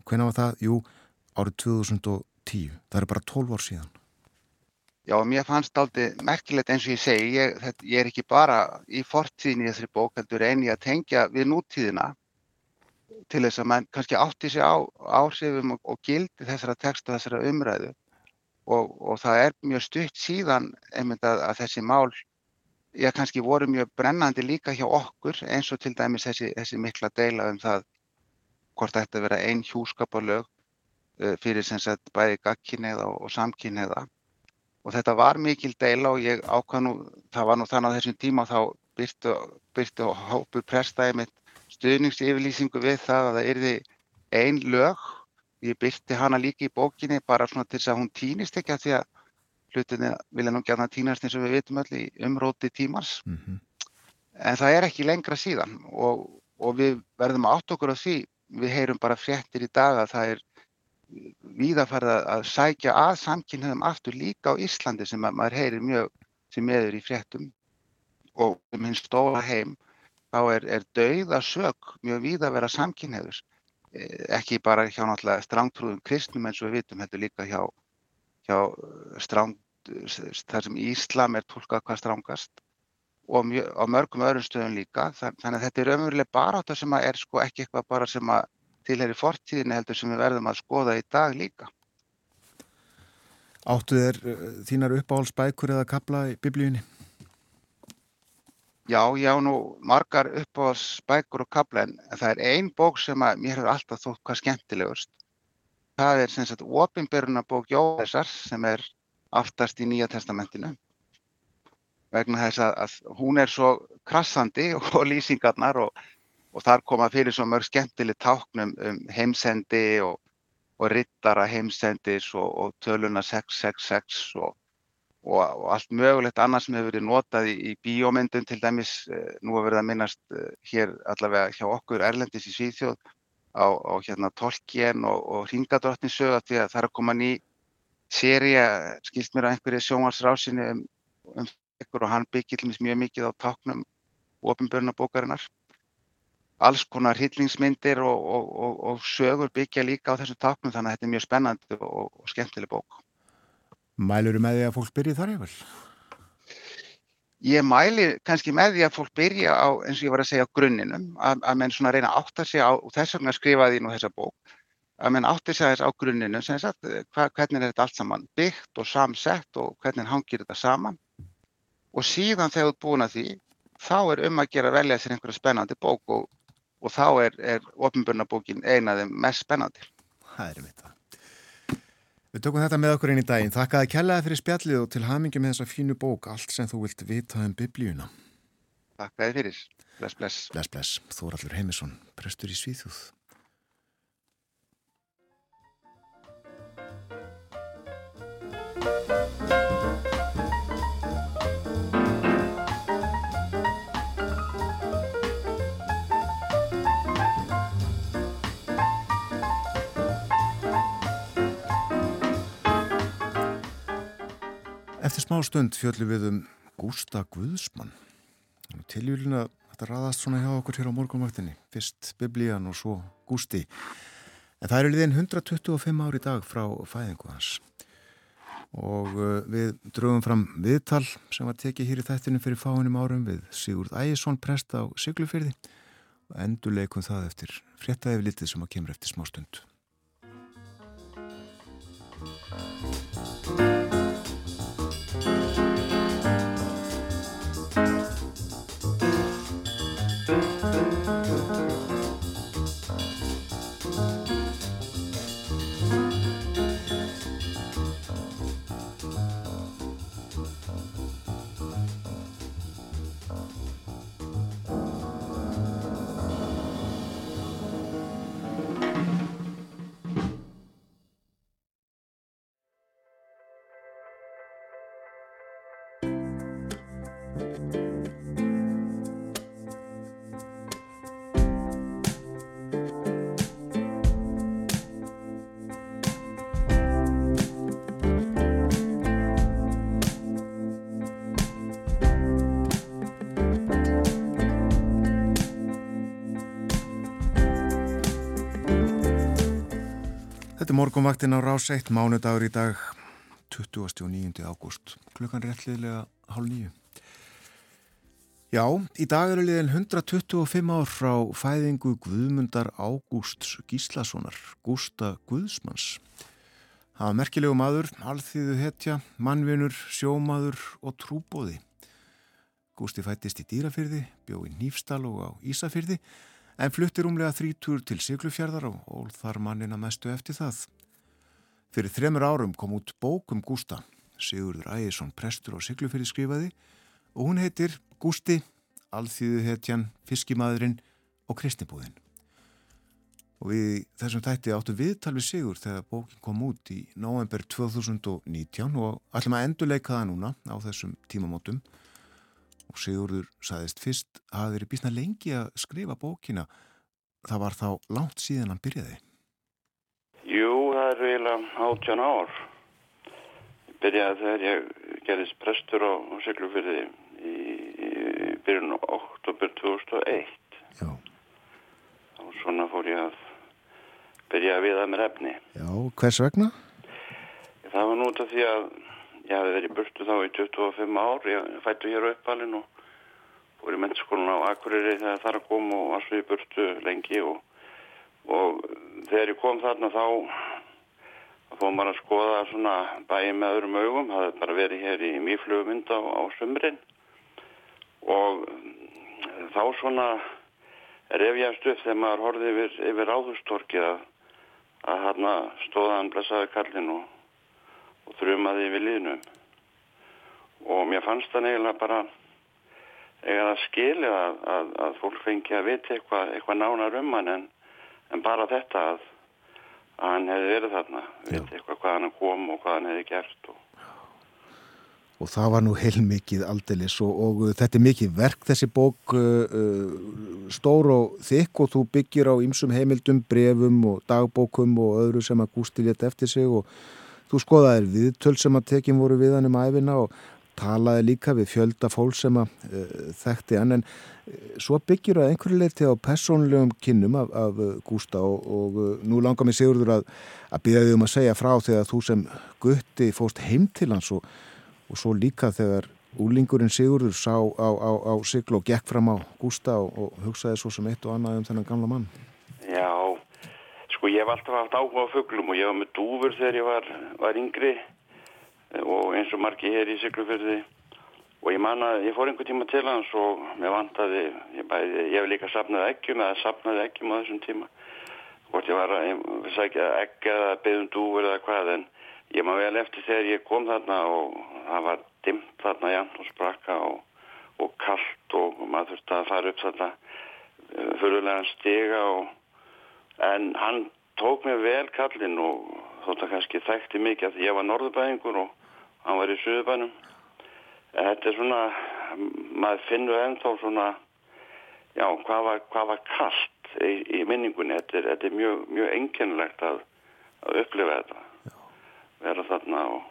Hvernig var það? Jú, árið 2010. Það er bara 12 ár síðan.
Já, mér fannst aldrei merkilegt eins og ég segi, ég, þetta, ég er ekki bara í fortíðin í þessari bók, heldur eini að tengja við nútíðina til þess að mann kannski átti sig á áhrifum og, og gildi þessara texta, þessara umræðu. Og, og það er mjög stutt síðan einmitt að, að þessi mál, ég kannski voru mjög brennandi líka hjá okkur eins og til dæmis þessi, þessi mikla deila um það hvort þetta vera einn hjúskaparlög uh, fyrir sem sagt bæði gagkinneiða og, og samkinneiða og þetta var mikil deila og ég ákvað nú, það var nú þannig á þessum tíma þá byrtu, byrtu hópur prestaði mitt stuðningsyfirlýsingu við það að það erði ein lög, ég byrti hana líka í bókinni bara svona til þess að hún týnist ekki að því að hlutinni vilja nú gæna týnast eins og við vitum öll í umróti tímars mm -hmm. en það er ekki lengra síðan og, og við verðum átt okkur á því, við heyrum bara fréttir í dag að það er víða farið að sækja að samkynniðum aftur líka á Íslandi sem maður heyrir mjög sem meður í fréttum og um hinn stóla heim þá er, er dauða sög mjög víða að vera samkynniður e, ekki bara hjá náttúrulega strángtrúðum kristnum eins og við vitum þetta líka hjá, hjá stráng, þar sem Íslam er tólkað hvað strángast og mjög, á mörgum öðrum stöðum líka þannig að þetta er ömurlega bara þetta sem er sko ekki eitthvað bara sem að tilheri fortíðinni heldur sem við verðum að skoða í dag líka.
Áttu þér uh, þínar uppáhaldsbækur eða kapla í biblíunni?
Já, já, nú margar uppáhaldsbækur og kapla en það er ein bók sem að mér hefur alltaf þótt hvað skemmtilegust. Það er sem sagt Opinberunabók Jóðessar sem er aftast í Nýja testamentinu vegna þess að, að hún er svo krassandi og lýsingarnar og og þar koma fyrir svo mörg skemmtileg táknum um heimsendi og, og rittara heimsendis og, og töluna 666 og, og allt mögulegt annað sem hefur verið notað í, í bíómyndum til dæmis, eh, nú hefur verið að minnast eh, hér allavega hjá okkur Erlendis í Svíþjóð á, á hérna Tolkien og Ringadrottninsög að því að það er að koma ný séri að skilst mér að einhverju sjónvarsrásinni um, um og hann byggir mjög mikið á táknum ofinbörnabókarinnar alls konar hillingsmyndir og, og, og sögur byggja líka á þessum taknum þannig að þetta er mjög spennandi og skemmtileg bók.
Mælur þú með því að fólk byrja þar yfir?
Ég mæli kannski með því að fólk byrja á, eins og ég var að segja, grunninum, að, að menn svona reyna að segja á, og þess vegna skrifaði ég nú þessa bók, að menn átt að segja þess á grunninum, sem sagt, hva, hvernig er þetta allt saman byggt og samsett og hvernig hangir þetta saman og síðan þegar þú ert búin að því, þá er um að gera velja sér einhverja spennandi bók og og þá er, er ofinbjörnabókin einaðið mest spennandi.
Það er mitt það. Við tökum þetta með okkur einn í daginn. Þakkaði kellaði fyrir spjallið og til hamingi með þessa fínu bók, allt sem þú vilt vita um biblíuna.
Þakkaði fyrir. Bless, bless.
Bless, bless. Þóraldur Heimisson, prestur í Svíþjóð. Eftir smá stund fjöldum við um Gústa Guðsmann. Tiljúlin að þetta raðast svona hjá okkur hér á morgunvaktinni. Fyrst Biblían og svo Gústi. En það eru liðin 125 ári dag frá fæðingu hans. Og uh, við drögum fram viðtal sem var tekið hér í þættinu fyrir fáinum árum við Sigurd Ægjesson prest á Siglufyrði og endur leikum það eftir fréttaði við litið sem að kemur eftir smá stund. Þetta er morgunvaktin á rás 1, mánudagur í dag 29. ágúst, klukkan réttliðlega hálf nýju. Já, í dag eru liðin 125 ár frá fæðingu Guðmundar Ágústs Gíslasonar, Gústa Guðsmanns. Það var merkilegu maður, alþýðu hetja, mannvinur, sjómaður og trúbóði. Gústi fættist í Dýrafyrði, bjó í Nýfstal og á Ísafyrði, en fluttir umlega þrítur til Siglufjörðar og þar mannina mestu eftir það. Fyrir þremur árum kom út bókum Gústa, Sigurður Ægjesson prestur á Siglufjörði skrifaði og hún heitir Gústi, Alþýðuhetjan, Fiskimaðurinn og Kristnibúðinn. Og við þessum tætti áttu viðtal við Sigur þegar bókin kom út í november 2019 og ætlum að endurleika það núna á þessum tímamótum og Sigurður saðist fyrst hafi verið bísna lengi að skrifa bókina. Það var þá langt síðan hann byrjaði.
Jú, það er eiginlega átján ár. Ég byrjaði þegar ég gerðist prestur á Siglufyrði í, í byrjun oktober 2001
Já,
og svona fór ég að byrja að viða mér efni.
Já hvers vegna?
það var nút af því að ég hafi verið burtu þá í 25 ár. Ég fættu hér á uppalinn og fór í mennskólan á Akureyri þegar það að koma og var svo í burtu lengi og, og þegar ég kom þarna þá fór maður að skoða svona bæði með öðrum augum, það hefði bara verið hér í mýflugumynd á, á sömurinn og þá svona refjast upp þegar maður horfið yfir, yfir áðustorkið að, að hann stóða hann blessaði kallin og og þrumaði við liðnum. Og mér fannst það eiginlega bara eiginlega skilja að, að, að fólk fengi að vita eitthvað eitthva nánar um hann en, en bara þetta að, að hann hefði verið þarna. Vita eitthvað hvað hann kom og hvað hann hefði gert og
Og það var nú heilmikið aldelis og, og þetta er mikið verk þessi bók uh, uh, stór og þykk og þú byggir á ymsum heimildum, brefum og dagbókum og öðru sem að gústi létt eftir sig og þú skoðaðir viðtöl sem að tekjum voru við hann um æfina og talaði líka við fjölda fólk sem að uh, þekkti hann en uh, svo byggir það einhverju leiti á personlegum kynnum af, af uh, Gústa og, og nú langar mig Sigurður að, að byrja þig um að segja frá þegar þú sem gutti fóst heim til hans og og svo líka þegar úlingurinn Sigurður sá á, á, á siglu og gekk fram á Gústa og, og hugsaði svo sem eitt og annað um þennan gamla mann.
Já, sko ég hef alltaf haft áhuga á fuglum og ég var með dúfur þegar ég var, var yngri og eins og margi hér í Siglufjörði og ég man að ég fór einhver tíma til hans og mér vantaði, ég, bæði, ég hef líka sapnaði eggjum eða sapnaði eggjum á þessum tíma. Hvort ég var að, ég sækja eggja eða beðum dúfur eða hvað en ég maður vel eftir þegar ég kom þarna og það var dimmt þarna jæmt og sprakka og, og kallt og maður þurfti að fara upp þarna fyrirlegan stiga og, en hann tók mér vel kallinn og þótt að kannski þekkti mikið að ég var norðubæðingur og hann var í suðubænum en þetta er svona maður finnur ennþá svona já, hvað var, hvað var kallt í, í minningunni, þetta er, þetta er mjög, mjög enginlegt að, að upplifa þetta. Vera þarna og,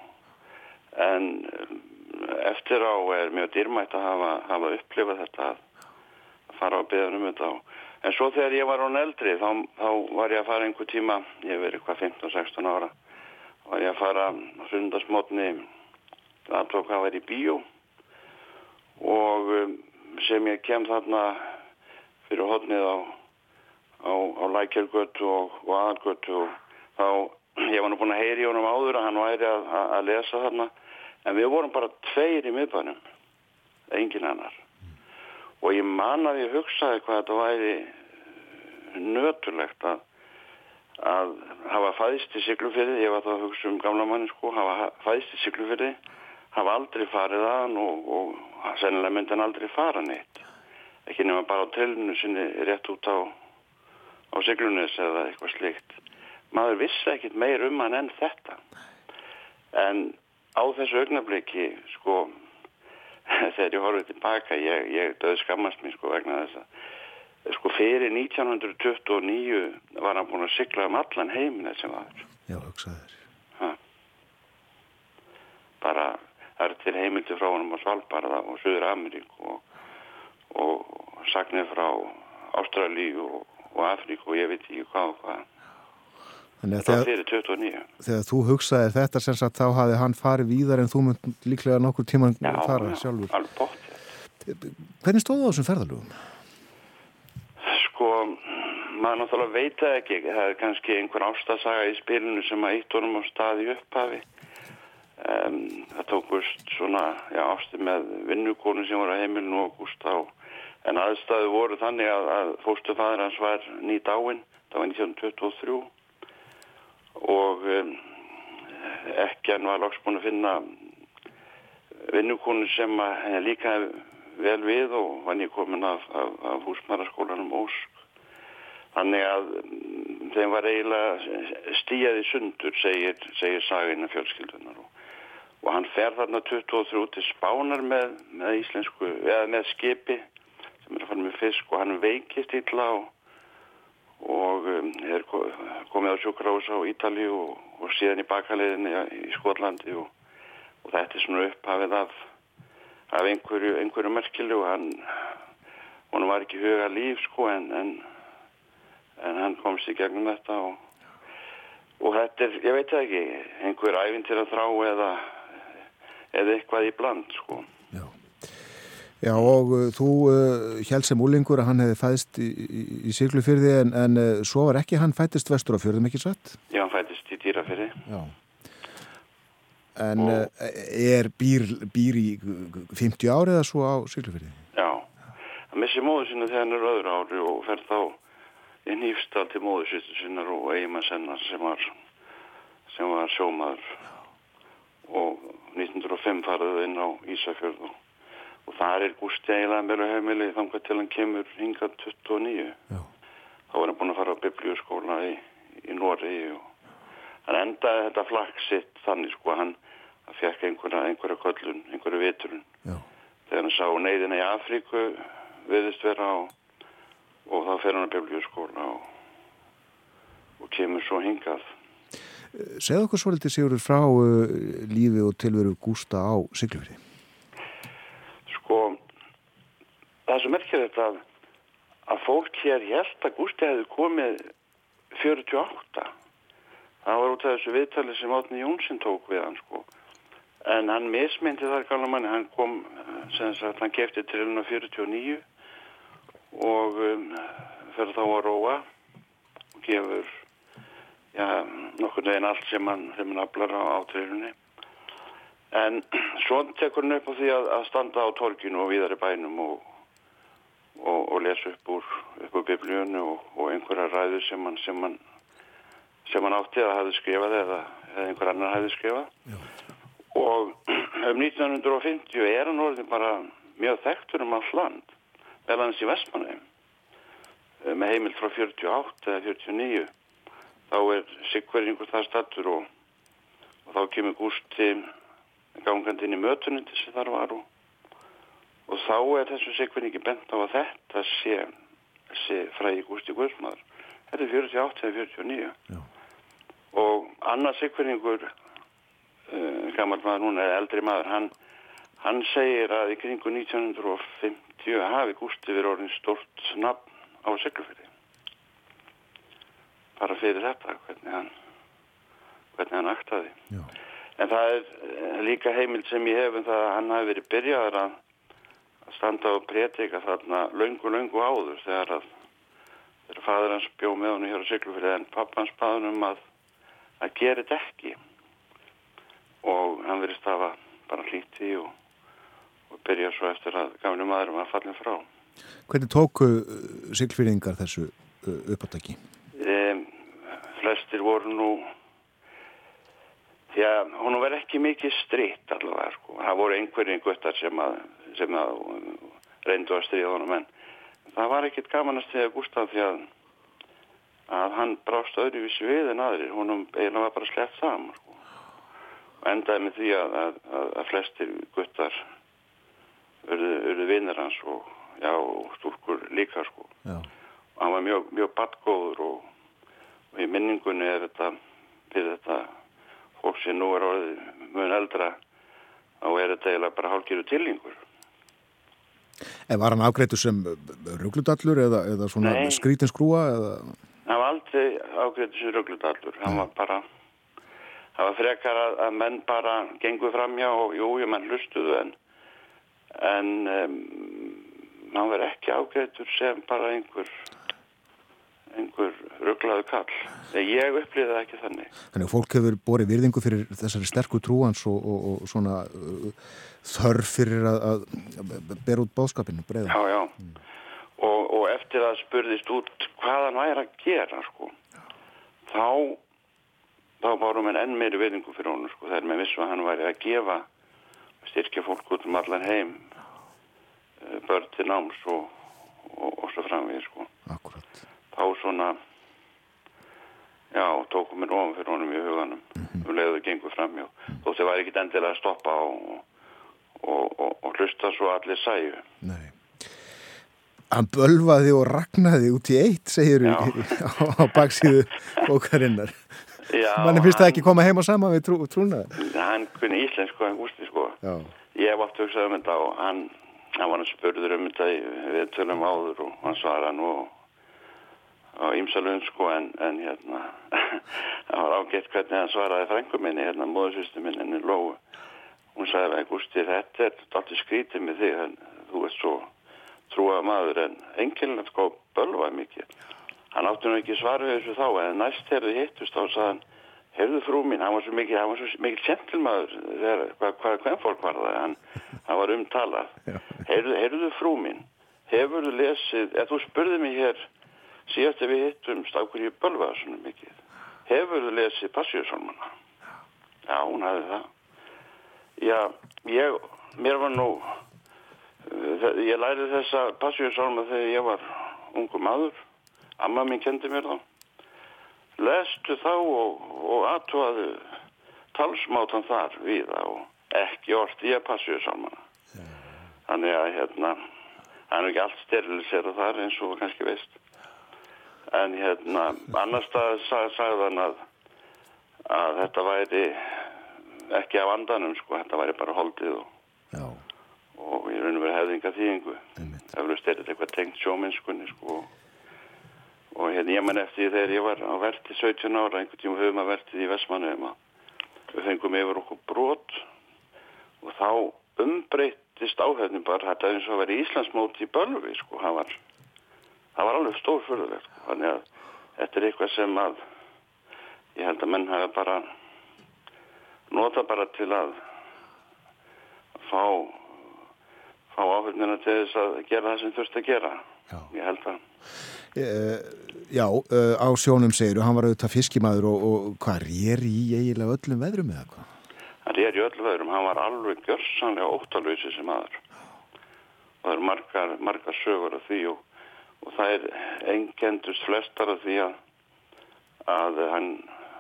en eftir á er mjög dýrmætt að hafa, hafa upplifað þetta að, fara á byggðan um þetta og En svo þegar ég var án eldri þá, þá var ég að fara einhver tíma, ég verið eitthvað 15-16 ára, var ég að fara sundasmotni að tóka að vera í bíó. Og um, sem ég kem þarna fyrir hodnið á, á, á lækjörgötu og, og aðalgötu og þá, ég var nú búin að heyri honum áður að hann væri að, að, að lesa þarna en við vorum bara tveir í miðbænum, engin annar og ég man að ég hugsaði hvað þetta væri nötulegt að, að hafa fæðist í syklufyrði, ég var það að hugsa um gamla manni sko, hafa fæðist í syklufyrði, hafa aldrei farið að hann og, og sennilega myndi hann aldrei fara neitt. Ekki nema bara á telinu sinni rétt út á, á syklunis eða eitthvað slikt. Maður vissi ekkit meir um hann enn þetta. En á þessu augnabliki, sko, þegar ég horfið tilbaka, ég, ég döði skammast mér sko vegna þess að sko fyrir 1929 var hann búin að sykla um allan heimin þessi maður.
Já, hugsaður.
Bara það er til heimildi frá hann á Svalbard og Suður Amerík og, og sagnir frá Ástralíu og, og Afrík og ég veit ekki hvað og hvað.
Þannig að
Það
þegar,
fyrir 29.
þegar þú hugsaðir þetta sem sagt þá hafði hann farið víðar en þú mynd líklega nokkur tíman
Já,
fara
já,
sjálfur.
alveg bótt.
Hvernig stóðu á þessum ferðalögum?
Sko, maður náttúrulega veit það ekki. Það er kannski einhver ástasaga í spilinu sem að eitt orðum á staði upphafi. Um, það tókust svona, já, ásti með vinnukonu sem voru á heimilinu og Gustá. En aðstæðu voru þannig að, að fóstufæður hans var nýt áinn, það var 1923 og um, ekki hann var loks búin að finna vinnukonu sem henni líka vel við og var nýkomin af, af, af húsmæraskólanum Ósk. Þannig að mm, þeim var eiginlega stíjaði sundur, segir, segir sagina fjölskyldunar. Og, og hann fer þarna 23 til Spánar með, með íslensku, með skipi sem er að fara með fisk og hann veikist illa og, og um, er ko- komið á sjúkrahús á Ítali og, og síðan í bakaliðinni í Skotlandi og, og þetta er svona upphafið af, af einhverju, einhverju merkilu og hann, hann var ekki huga líf sko en, en, en hann komst í gegnum þetta og, og þetta er, ég veit ekki, einhver æfintir að þrá eða, eða eitthvað í bland sko.
Já. Og uh, þú uh, held sem úlingur að hann hefði fæðist í, í, í Siglufyrði en, en uh, svo var ekki hann fættist vestur á fjörðum ekki satt?
Já, hann fættist í dýrafyrri.
Já. En uh, er býr, býr í 50 ári eða svo á Siglufyrði?
Já, hann missi móðu sinna þegar hann er öðru ári og fer þá í nýfstal til móðu sinnar og eiginmann sennar sem var, sem var sjómaður og 1905 farið inn á Ísafjörð og, þar er Gústi eiginlega meira heimili þangar til hann kemur hingað 29.
Já.
Þá var hann búin að fara á biblíuskóla í, í Nóri og hann endaði þetta flakk sitt þannig sko hann, hann fekk einhverja, einhverja köllun, einhverja viturinn
Já.
þegar hann sá neyðina í Afríku viðist vera á og þá fer hann að biblíuskóla og, og kemur svo hingað
Segðu okkur svolítið Sigurður frá uh, lífi og tilveru Gústa á Siglufyrði.
sko merkir þetta að, að fólk hér held að Gústi hefði komið 48 það var út af þessu viðtali sem Átni Jónsson tók við hann sko. En hann mismyndi þar gala manni hann kom, sem sagt, hann kefti til 49 og um, fyrir þá að róa og gefur já, nokkur veginn allt sem hann, sem hann aflar á átreilunni En svo tekur hann upp á því að, að standa á torginu og viðar í bænum og, og, og lesa upp úr, upp úr biblíunni og, og einhverja ræður sem hann, sem hann, sem hann átti að hafi skrifað eða, eða einhver annar hafi skrifað. Já. Og um 1950 er hann orðin bara mjög þekktur um all land, vel hans í Vestmanheim, með heimild frá 48 eða 49. Þá er Sigverðingur það stattur og, og þá kemur Gústi gangandi inn í mötunum til sem þar var og, og þá er þessu sikvinningi bent á að þetta sé, sé fræði Gústi Guðsmaður. Þetta er 48 eða 49.
Já.
Og annað sikvinningur, uh, gammal maður núna, eða eldri maður, hann, hann segir að í kringu 1950 hafi Gústi verið orðin stort nafn á seglufyrði bara fyrir þetta hvernig hann hvernig hann aktaði
Já.
en það er eh, líka heimild sem ég hef um það að hann hafi verið byrjaður að að standa og prétika þarna löngu, löngu áður þegar að þegar fadur hans bjó með honum hér á Siglufyrði en pappa hans baður um að að gera þetta ekki og hann verið stafa bara hlíti og, og byrja svo eftir að gamle maður var fallin frá
Hvernig tóku siglfyrðingar þessu uh, uppáttaki?
um, flestir voru nú því að hún verið ekki mikið stritt allavega sko. það voru einhverjum guttar sem að, sem að reyndu að stríða honum en það var ekkit gaman að stríða Gustaf því að að hann brást öðruvísi við en aðrir húnum eiginlega var bara slett saman sko. og endaði með því að, að, að, flestir guttar urðu vinnir hans og, já, og stúrkur líka sko. Og hann var mjög, mjög badgóður og, og í minningunni er þetta fyrir þetta fólk sem nú er orðið mjög eldra og er þetta eiginlega bara hálgiru tillingur
En var hann afgreitur sem ruggludallur eða, eða svona
Nei.
skrítinskrúa eða...
hann var aldrei ágreitur sem rögludallur hann var bara það var frekar að, að menn bara gengu framjá og jú, jú, menn hlustuðu en en um, hann var ekki ágreitur sem bara einhver einhver rugglaðu kall. Nei, ég upplýði það ekki þannig.
Þannig að fólk hefur borið virðingu fyrir þessari sterku trúans og, og, og svona uh, þörf fyrir að, að bera út bóðskapinu, breiða.
Já, já. Og, og eftir að spurðist út hvað hann væri að gera, sko, þá, þá bárum við enn meiri viðingu fyrir honum, sko, þegar með vissu að hann væri að gefa, styrkja fólk út um allan heim, eh, börn til náms og, og, og svo framvið, sko.
Akkurat.
Þá svona, já, tókum við ofan fyrir honum í huganum, um leiðu gengur framjá. Þótt þið væri ekkit endilega að stoppa og, og, og, og hlusta svo allir sæju.
Nei. Hann bölvaði og ragnaði út í eitt, segir
Já.
á, baksíðu bókarinnar.
Já,
Manni finnst það ekki koma heim og sama við trú, trúna.
hann kunni íslensku hann gústi sko
Já,
ég hef oft hugsað um þetta og hann hann var hann spurður um þetta við tölum áður og hann svara nú á ímsalun sko en, en hérna það var ágætt hvernig hann svaraði frængu minni hérna móðursýstu minni henni Lóu hún sagði að Gústi þetta er alltaf skrítið með þig en þú ert svo trúað maður en engilega sko bölvað mikið. Hann átti nú ekki svar við þessu þá en næst þegar þið hittust þá sagði hann heyrðu frú mín, hann var svo mikið, hann var svo mikið sentilmaður þegar, hvað, hvað, hvað fólk var það, hann, hann var umtalað. Heyrðu, heyrðu frú mín hefur þú lesið, eða þú spurði mig hér síðast ef við hittumst á hverju bölvaða svona mikið? Hefur þú lesið Passíusálmana? Já, hún hafði það já, ég, mér var nú ég lærið þessa Passíusálma þegar ég var ungu maður amma mín kendi mér þá lestu þá og, og aðtúaðu talsmátan þar við og ekki orð í að passu salmana. Þannig að hérna, það er ekki allt sterilisera þar eins og kannski veist. En hérna, annar stað sag, sagði hann að, að þetta væri ekki af andanum, sko, þetta væri bara holdið og, og í raun og verið hefðinga þýðingu. Eflust er þetta eitthvað tengt sjómennskunni, sko, og hérna ég man eftir þegar ég var á verti 17 ára, einhvern tíma höfum að vertið í Vestmannum að við fengum yfir okkur brot og þá umbreytist áhefnin bara þetta eins og að vera í Bölvi sko, það var, það var alveg stór fyrirlegt sko, þannig að þetta er eitthvað sem að ég held að menn hafa bara nota bara til að fá fá áhefnina til þess að gera það sem þurft að gera
Já.
ég held að
Uh, já, uh, á sjónum segir hann var auðvitað fiskimaður og, og hvað, rér í eiginlega öllum veðrum eða hvað?
Hann er í öllu veðrum, hann var alveg gjörsanlega óttalösi sem aður. Og það eru margar, margar sögur af því og, og það er engendust flestar af því að, að hann,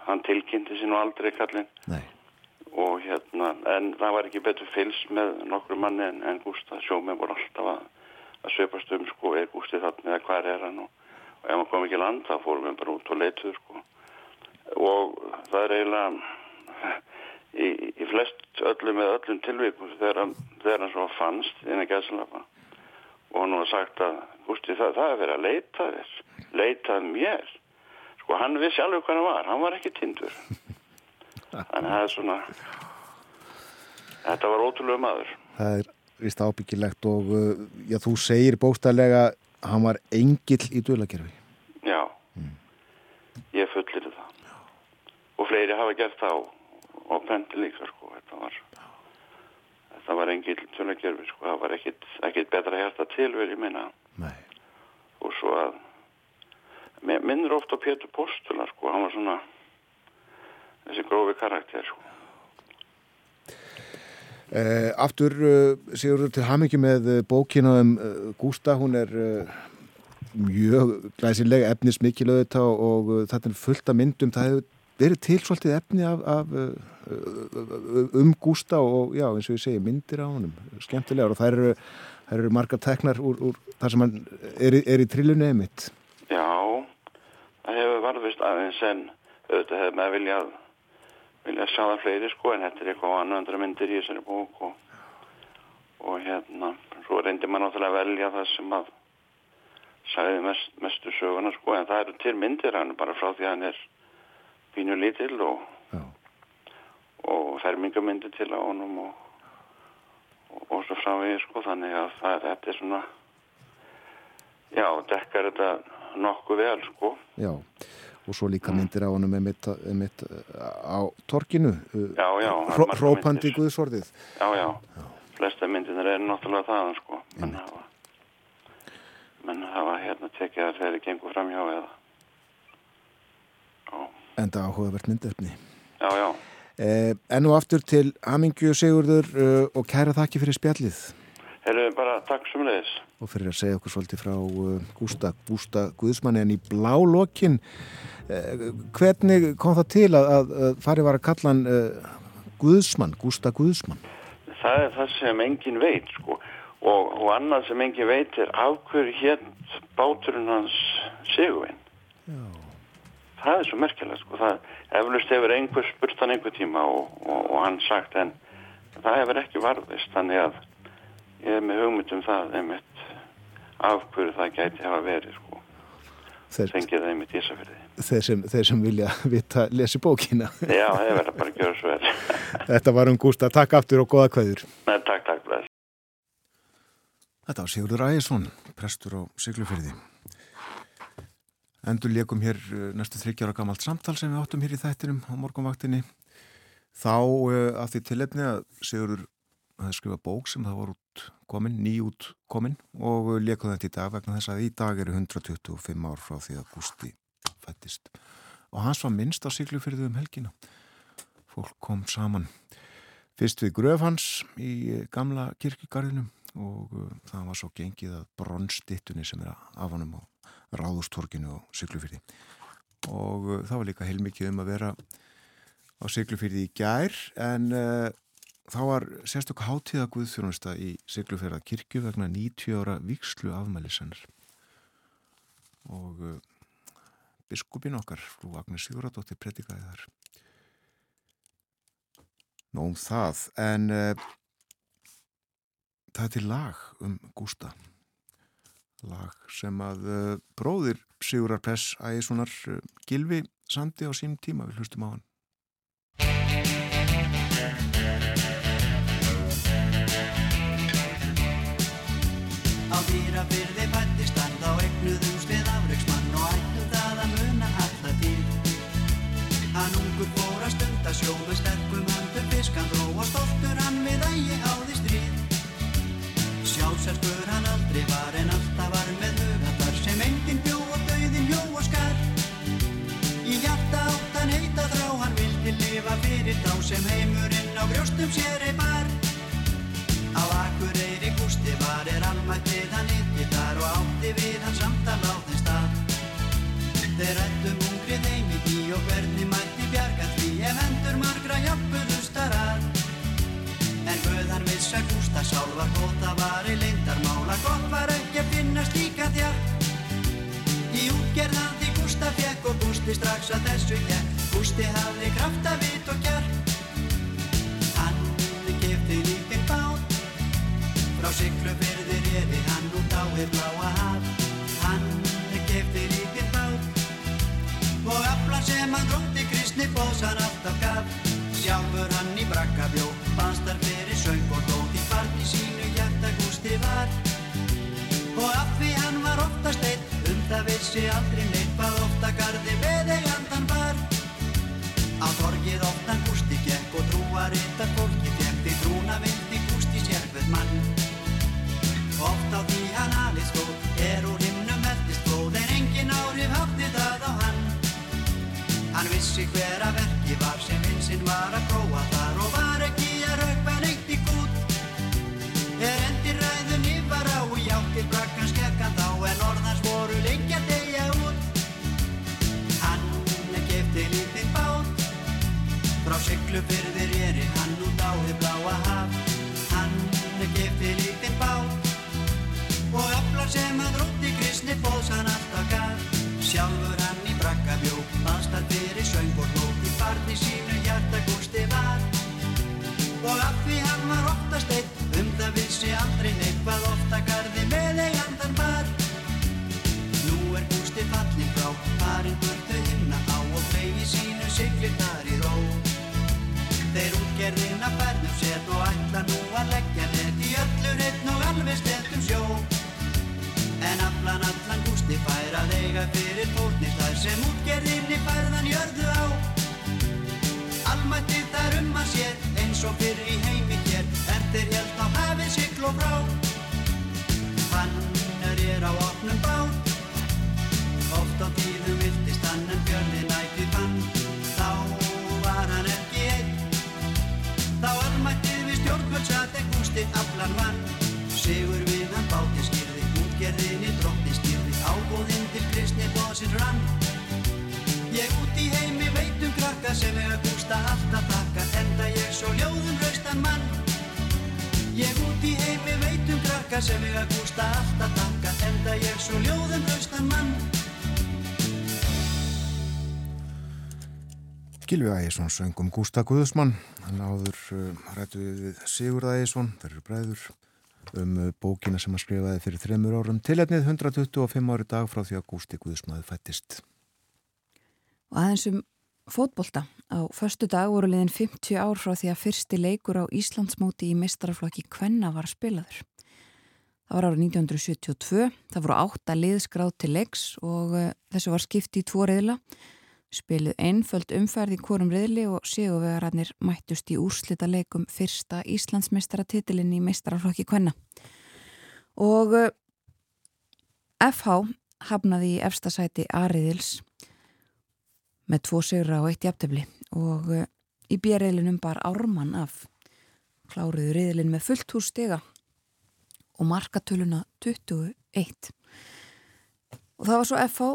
hann tilkynnti sín og aldrei kallinn
Nei,
og hérna, en það var ekki betur fylst með nokkru manni en, en Gústa. Sjómið voru alltaf að, að svipast um sko, er Gústi þarna eða hvað er hann? Og, og ef hann kom ekki í land þá fórum við bara út og leituð sko. Og það er eiginlega í, í flest öllu með öllum tilvíkum þegar, hann- svo fannst innan gæðsalapa og hann var sagt að Gústi það, það er verið að leita þér. Leita að mér. Sko hann vissi alveg hvað hann var, hann var ekki tindur þannig að það er svona þetta var ótrúlega maður.
Það er vist ábyggilegt og uh, já, þú segir bóstæðlega hann var engill í dulagerfi.
já. Ég fullir það. Og fleiri hafa gert það og, og pendi líka sko þetta var þetta var engin til að gerfi sko. Það var ekkit betra hjarta tilverið minna
Nei.
og svo að minnur ofta Pétur Postula sko, hann var svona þessi grófi karakter sko.
Uh, aftur uh, Sigurður til hamingi með uh, bókina um Gústa, hún er mjög glæsileg efnismikil auðvitað og þetta er fullt af myndum, það hefur verið til svolítið efni af, af um Gústa og já, eins og ég segi, myndir á honum, skemmtilegar og það eru, þær eru margar teknar úr, úr þar sem hann er, er í trillunni emitt.
Já, það hefur varðvist aðeins en auðvitað hefur maður viljað vilja sjá það fleiri sko en þetta er eitthvað annað andra myndir í þessari bók og, og hérna svo reyndi maður náttúrulega að velja það sem að sagði mest, mestu söguna sko en það eru til myndir hann bara frá því að hann er pínu lítill og
Já.
og fermingamyndir til á honum og, og, og svo frá við sko þannig að það, þetta er svona já, dekkar þetta nokkuð vel sko
Já, og svo líka myndir á honum emitt, emitt á torkinu, uh,
Já, já, það margar
hrópandi
myndir.
guðsvorðið.
Já, já, flesta myndirnir eru náttúrulega þaðan sko menn hafa menn hafa hérna tekið að þeirri gengur fram hjá eða Já,
Enda áhugavert myndefni.
já, já,
Eh, enn og aftur til Hamingju Sigurður uh, og kæra þakki fyrir spjallið
Herru, bara takk sem leiðis
og fyrir að segja okkur svolítið frá uh, Gústa, Gústa Guðsmanni en í blá lokin uh, hvernig kom það til að, að, farið var að kalla hann uh, Guðsmann, Gústa Guðsmann?
Það er það sem engin veit sko. Og, og annað sem engin veit er af hverju hér báturinn hans Sigurvin? Það er svo merkilegt sko. Það eflust hefur einhver spurt hann einhver tíma og, og, og hann sagt en það hefur ekki varðist þannig að ég er með hugmynd um það einmitt af hverju það gæti hafa verið sko.
Þeir,
fengið það einmitt í Ísafjörði
þeir, sem, þeir sem vilja vita lesi bókina.
Já, það verður bara að gera svo vel.
Þetta var um Gústa, takk aftur og goða kveður
Nei, takk, takk, bless.
Þetta var Sigurður Ægisson, prestur á Siglufyrði. Endur leikum hér uh, næstu þryggjára gamalt samtal sem við áttum hér í þættinum á morgunvaktinni. Þá uh, af því tilefni að Sigurður hafði skrifað bók sem það var út komin, ný út komin og leikum þetta í dag vegna þess að í dag eru 125 ár frá því að Gústi fættist. Og hans var minnst á Siglufyrði um helgina. Fólk kom saman fyrst við gröf hans í uh, gamla kirkigarðinum og uh, það var svo gengið að bronnstittunni sem er af honum á ráðustorkinu og Siglufyrði og uh, það var líka heilmikið um að vera á Siglufyrði í gær en uh, þá var sérstokk hátíða guðþjónusta í Siglufyrða kirkju vegna 90 ára vikslu afmælisennar og uh, biskupin okkar frú Agnes Sigurðardóttir predikaði þar. Nó um það en uh, það er til lag um Gústa. Lag sem að uh, bróðir Sigurar Press Ægissonar uh, Gilvi Sandi á sínum tíma við hlustum á hann
Á dýrafyrði fættist hann þá eignuðumst við afreiksmann og ættum það að muna alla tíð. Hann ungur fór að stunda sjó með sterkum höndum fiskan dró og stoltur hann við ægi á því stríð. Sjálfselskur hann aldrei var en alltaf var með hugatar sem enginn bjó og dauðin hjó og skar. Í hjarta átt hann heita þrá hann vildi lifa fyrir þá sem heimurinn á brjóstum sér ei bar. Á Akureyri Gústi var er almættið Gissa gústa sál var góð, það var í leindarmála Gott var ekki að finnast líka þér. Í útgerðandi gústa fekk og gústi strax að þessu gekk. Gústi hafði kraft að vit og gerr Hann kefti líka bát. Frá syklu fyrðir erði hann út á hér bláa haf. Hann kefti líka bát. Og öflan sem hann grótti kristni bóðs hann alltaf gaf. Sjáfur hann í brakkabjó, banstarfi og af því hann var oftast eitt um það vissi aldrei neitt hvað ofta gardi með eigandan var. Á þorgið oftan gústi gekk og drúar eittar fólki gekk. Því drúna vindi gústi sérfið mann. Oft á því hann alið skó er úr himnum eldist blóð en engin árið hátti það á hann. Hann vissi hver að verki var sem einsinn var að frá syklu fyrðir eri hann út á þið bláa haf. Hann gefti lítinn bát og öflar sem að rúti kristni bóðs hann alltaf gaf. Sjálfur hann í brakka bjó, aðstæð fyrir söng og hlók í barni sínu hjarta gústi var. Og af því hann var oftast eitt, um það vissi aldrei neitt hvað ofta gardi með eigandan bar. Nú er gústi fallin frá, farinn að leggja net í öllu hreitn og alveg steltum sjó. En allan allan gústi fær að eiga fyrir fórnir þar sem útgerðinni færðan jörðu á. Almætti þar um að sér eins og fyrir í heimi hér er þeir held á hafið sigl og frá. Gústi aflan vann. Sigur við hann báti skýrði, útgerðinni drotti stýrði, ágóðinn til kristni bóðsinn rann. Ég út í heimi veit um krakka sem eiga gústa alltaf þakka, enda ég svo ljóðum raustan mann. Ég út í heimi veit um krakka sem eiga gústa alltaf þakka, enda ég svo ljóðum raustan mann.
Gilvi Ægjesson söngum Gústa Guðusmann hann áður uh, rættu við við Sigurð Ægjesson, þeir eru bræður um uh, bókina sem hann skrifaði fyrir þremur árum tilhætnið 125 ári dag frá því að Gústi Guðusmaður fættist
Og aðeins um fótbolta. Á förstu dag voru liðin 50 ár frá því að fyrsti leikur á Íslandsmóti í meistaraflokki Kvenna var spilaður. Það var árið 1972, það voru átta liðskráð til leiks og uh, þessu var skipti í tvo reyðla. Spilið einföld umferð í hvorum reyðli og séuvegararnir mættust í úrslita leikum fyrsta Íslandsmeistaratitilinn í meistaraflokki Kvenna. Og FH hafnaði í efstasæti Ariðils með tvo sigra og eitt jafntefli og uh, í björriðlinum bar Ármann af kláriðu riðlin með fullt hús stega og markatöluna 21 og það var svo FH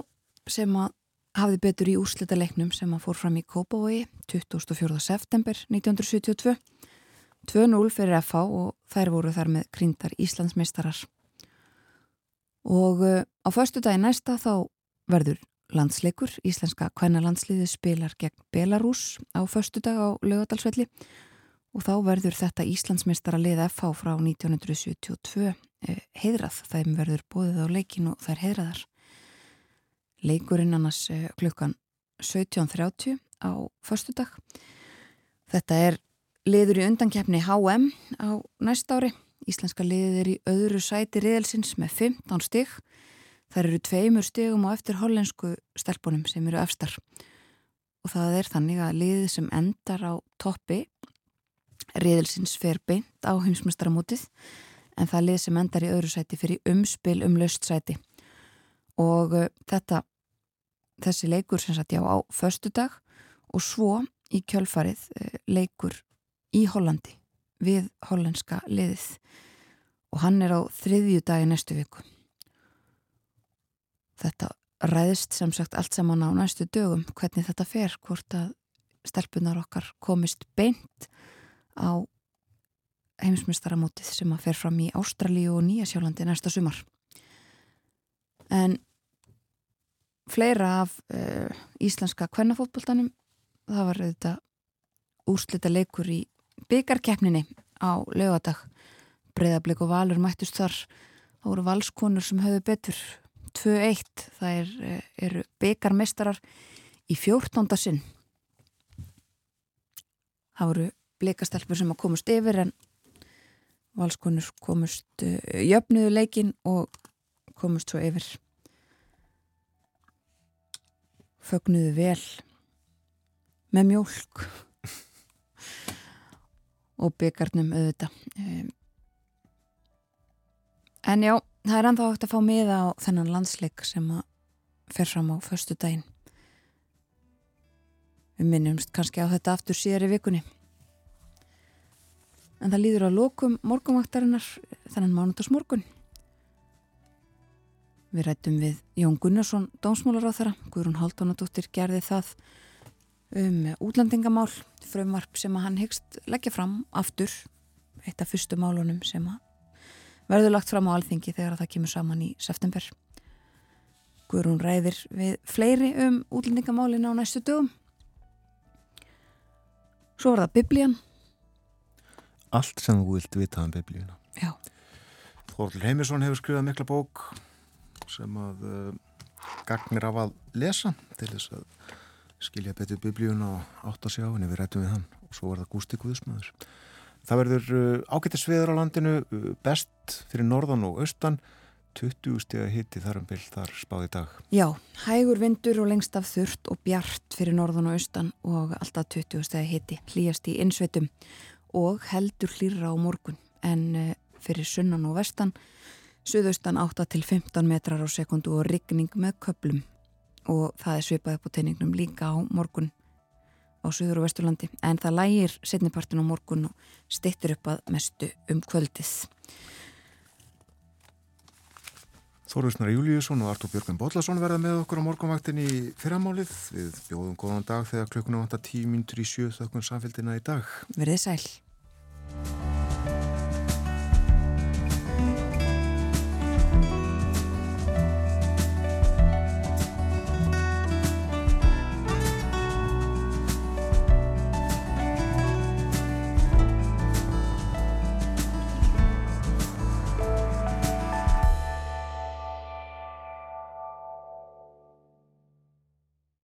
sem að hafði betur í úrslita leiknum sem að fór fram í Kópavogi 24. september 1972 2-0 fyrir FH og þær voru þar með grindar Íslandsmeistarar. Og uh, á förstu dagi næsta þá verður landsleikur, íslenska kvennalandsliði spilar gegn Belarus á förstu dag á lögadalsvelli og þá verður þetta Íslandsmeistara lið FH frá 1972 eh, heidrað, þeim verður bóðið á leikin og þær heidraðar leikurinn annars eh, klukkan 17.30 á förstu dag þetta er liður í undankjefni HM á næsta ári. Íslenska liðið er í öðru sæti riðelsins með 15 stygg Það eru tveimur stegum á eftir hollensku stelpunum sem eru efstar. Og það er þannig að liðið sem endar á toppi riðilsins fer beint á heimsmestaramótið en það lið sem endar í öðru sæti fyrir umspil um löst sæti og uh, þetta þessi leikur sem sagt já á förstu dag og svo í kjölfarið uh, leikur í Hollandi við hollenska liðið. Og hann er á þriðju dagi næstu viku. Þetta ræðist sem sagt allt saman á næstu dögum hvernig þetta fer, hvort að stelpunar okkar komist beint á heimsmyndstaramótið sem að fer fram í Ástralíu og Nýjasjálandi næsta sumar. En fleira af uh, íslenska kvennafótboltanum. Það var þetta úrslita leikur í byggarkeppninni á lögadag breyðablik og valur mættust þar. Þá voru valskonur sem höfðu betur. 2-1 það er, eru byggarmestarar í 14. sinn. Það voru bleikastelpur sem að komast yfir en valskonur komust uh, jöfnuðu leikin og komust svo yfir fögnuðu vel með mjólk og byggarnum auðvita en já það er ennþá hægt að fá miða á þennan landsleik sem að fer fram á förstu daginn við minnumst kannski á þetta aftur síðar í vikunni. En það líður á lokum morgumvaktarinnar þennan mánudagsmorgun Við rættum við Jón Gunnarsson, þeirra, Guðrún Haldunadóttir gerði það um útlendingamál, frumvarp sem að hann hyggst leggja fram aftur, eitt af fyrstu málunum sem að verður lagt fram á alþingi þegar það kemur saman í september. Guðrún ræðir við fleiri um útlendingamálinu á næstu dögum. Svo var það biblían.
Allt sem þú vilt vita um biblíuna.
Já.
Þorður Heimisson hefur skrifað mikla bók sem að uh, gagnir af að lesa til þess að skilja betur biblíun og átt að sjá en við rættum við hann og svo er það Gústi Guðsmaður. Það verður uh, ágættisviður á landinu uh, best fyrir norðan og austan 20 steg hitti þar um byll þar spáði dag.
Já, hægur vindur og lengst af þurft og bjart fyrir norðan og austan og alltaf 20 steg hitti hlýjast í innsveitum og heldur hlýra á morgun en fyrir sunnan og vestan Suðaustan 8 til 15 metrar á sekundu og rigning með köplum og það er svipað upp á teiningnum líka á morgun á Suður og Vesturlandi en það lægir setnipartin á morgun og stittir upp að mestu um kvöldið.
Þorðusnar Júliusson og Artur Björgvin Bóllarsson verða með okkur á morgunvaktin í fyrramálið. Við bjóðum góðan dag þegar klukkunum vantar tímyndur í sjö þökkun samfélgina í dag.
Verðið sæl.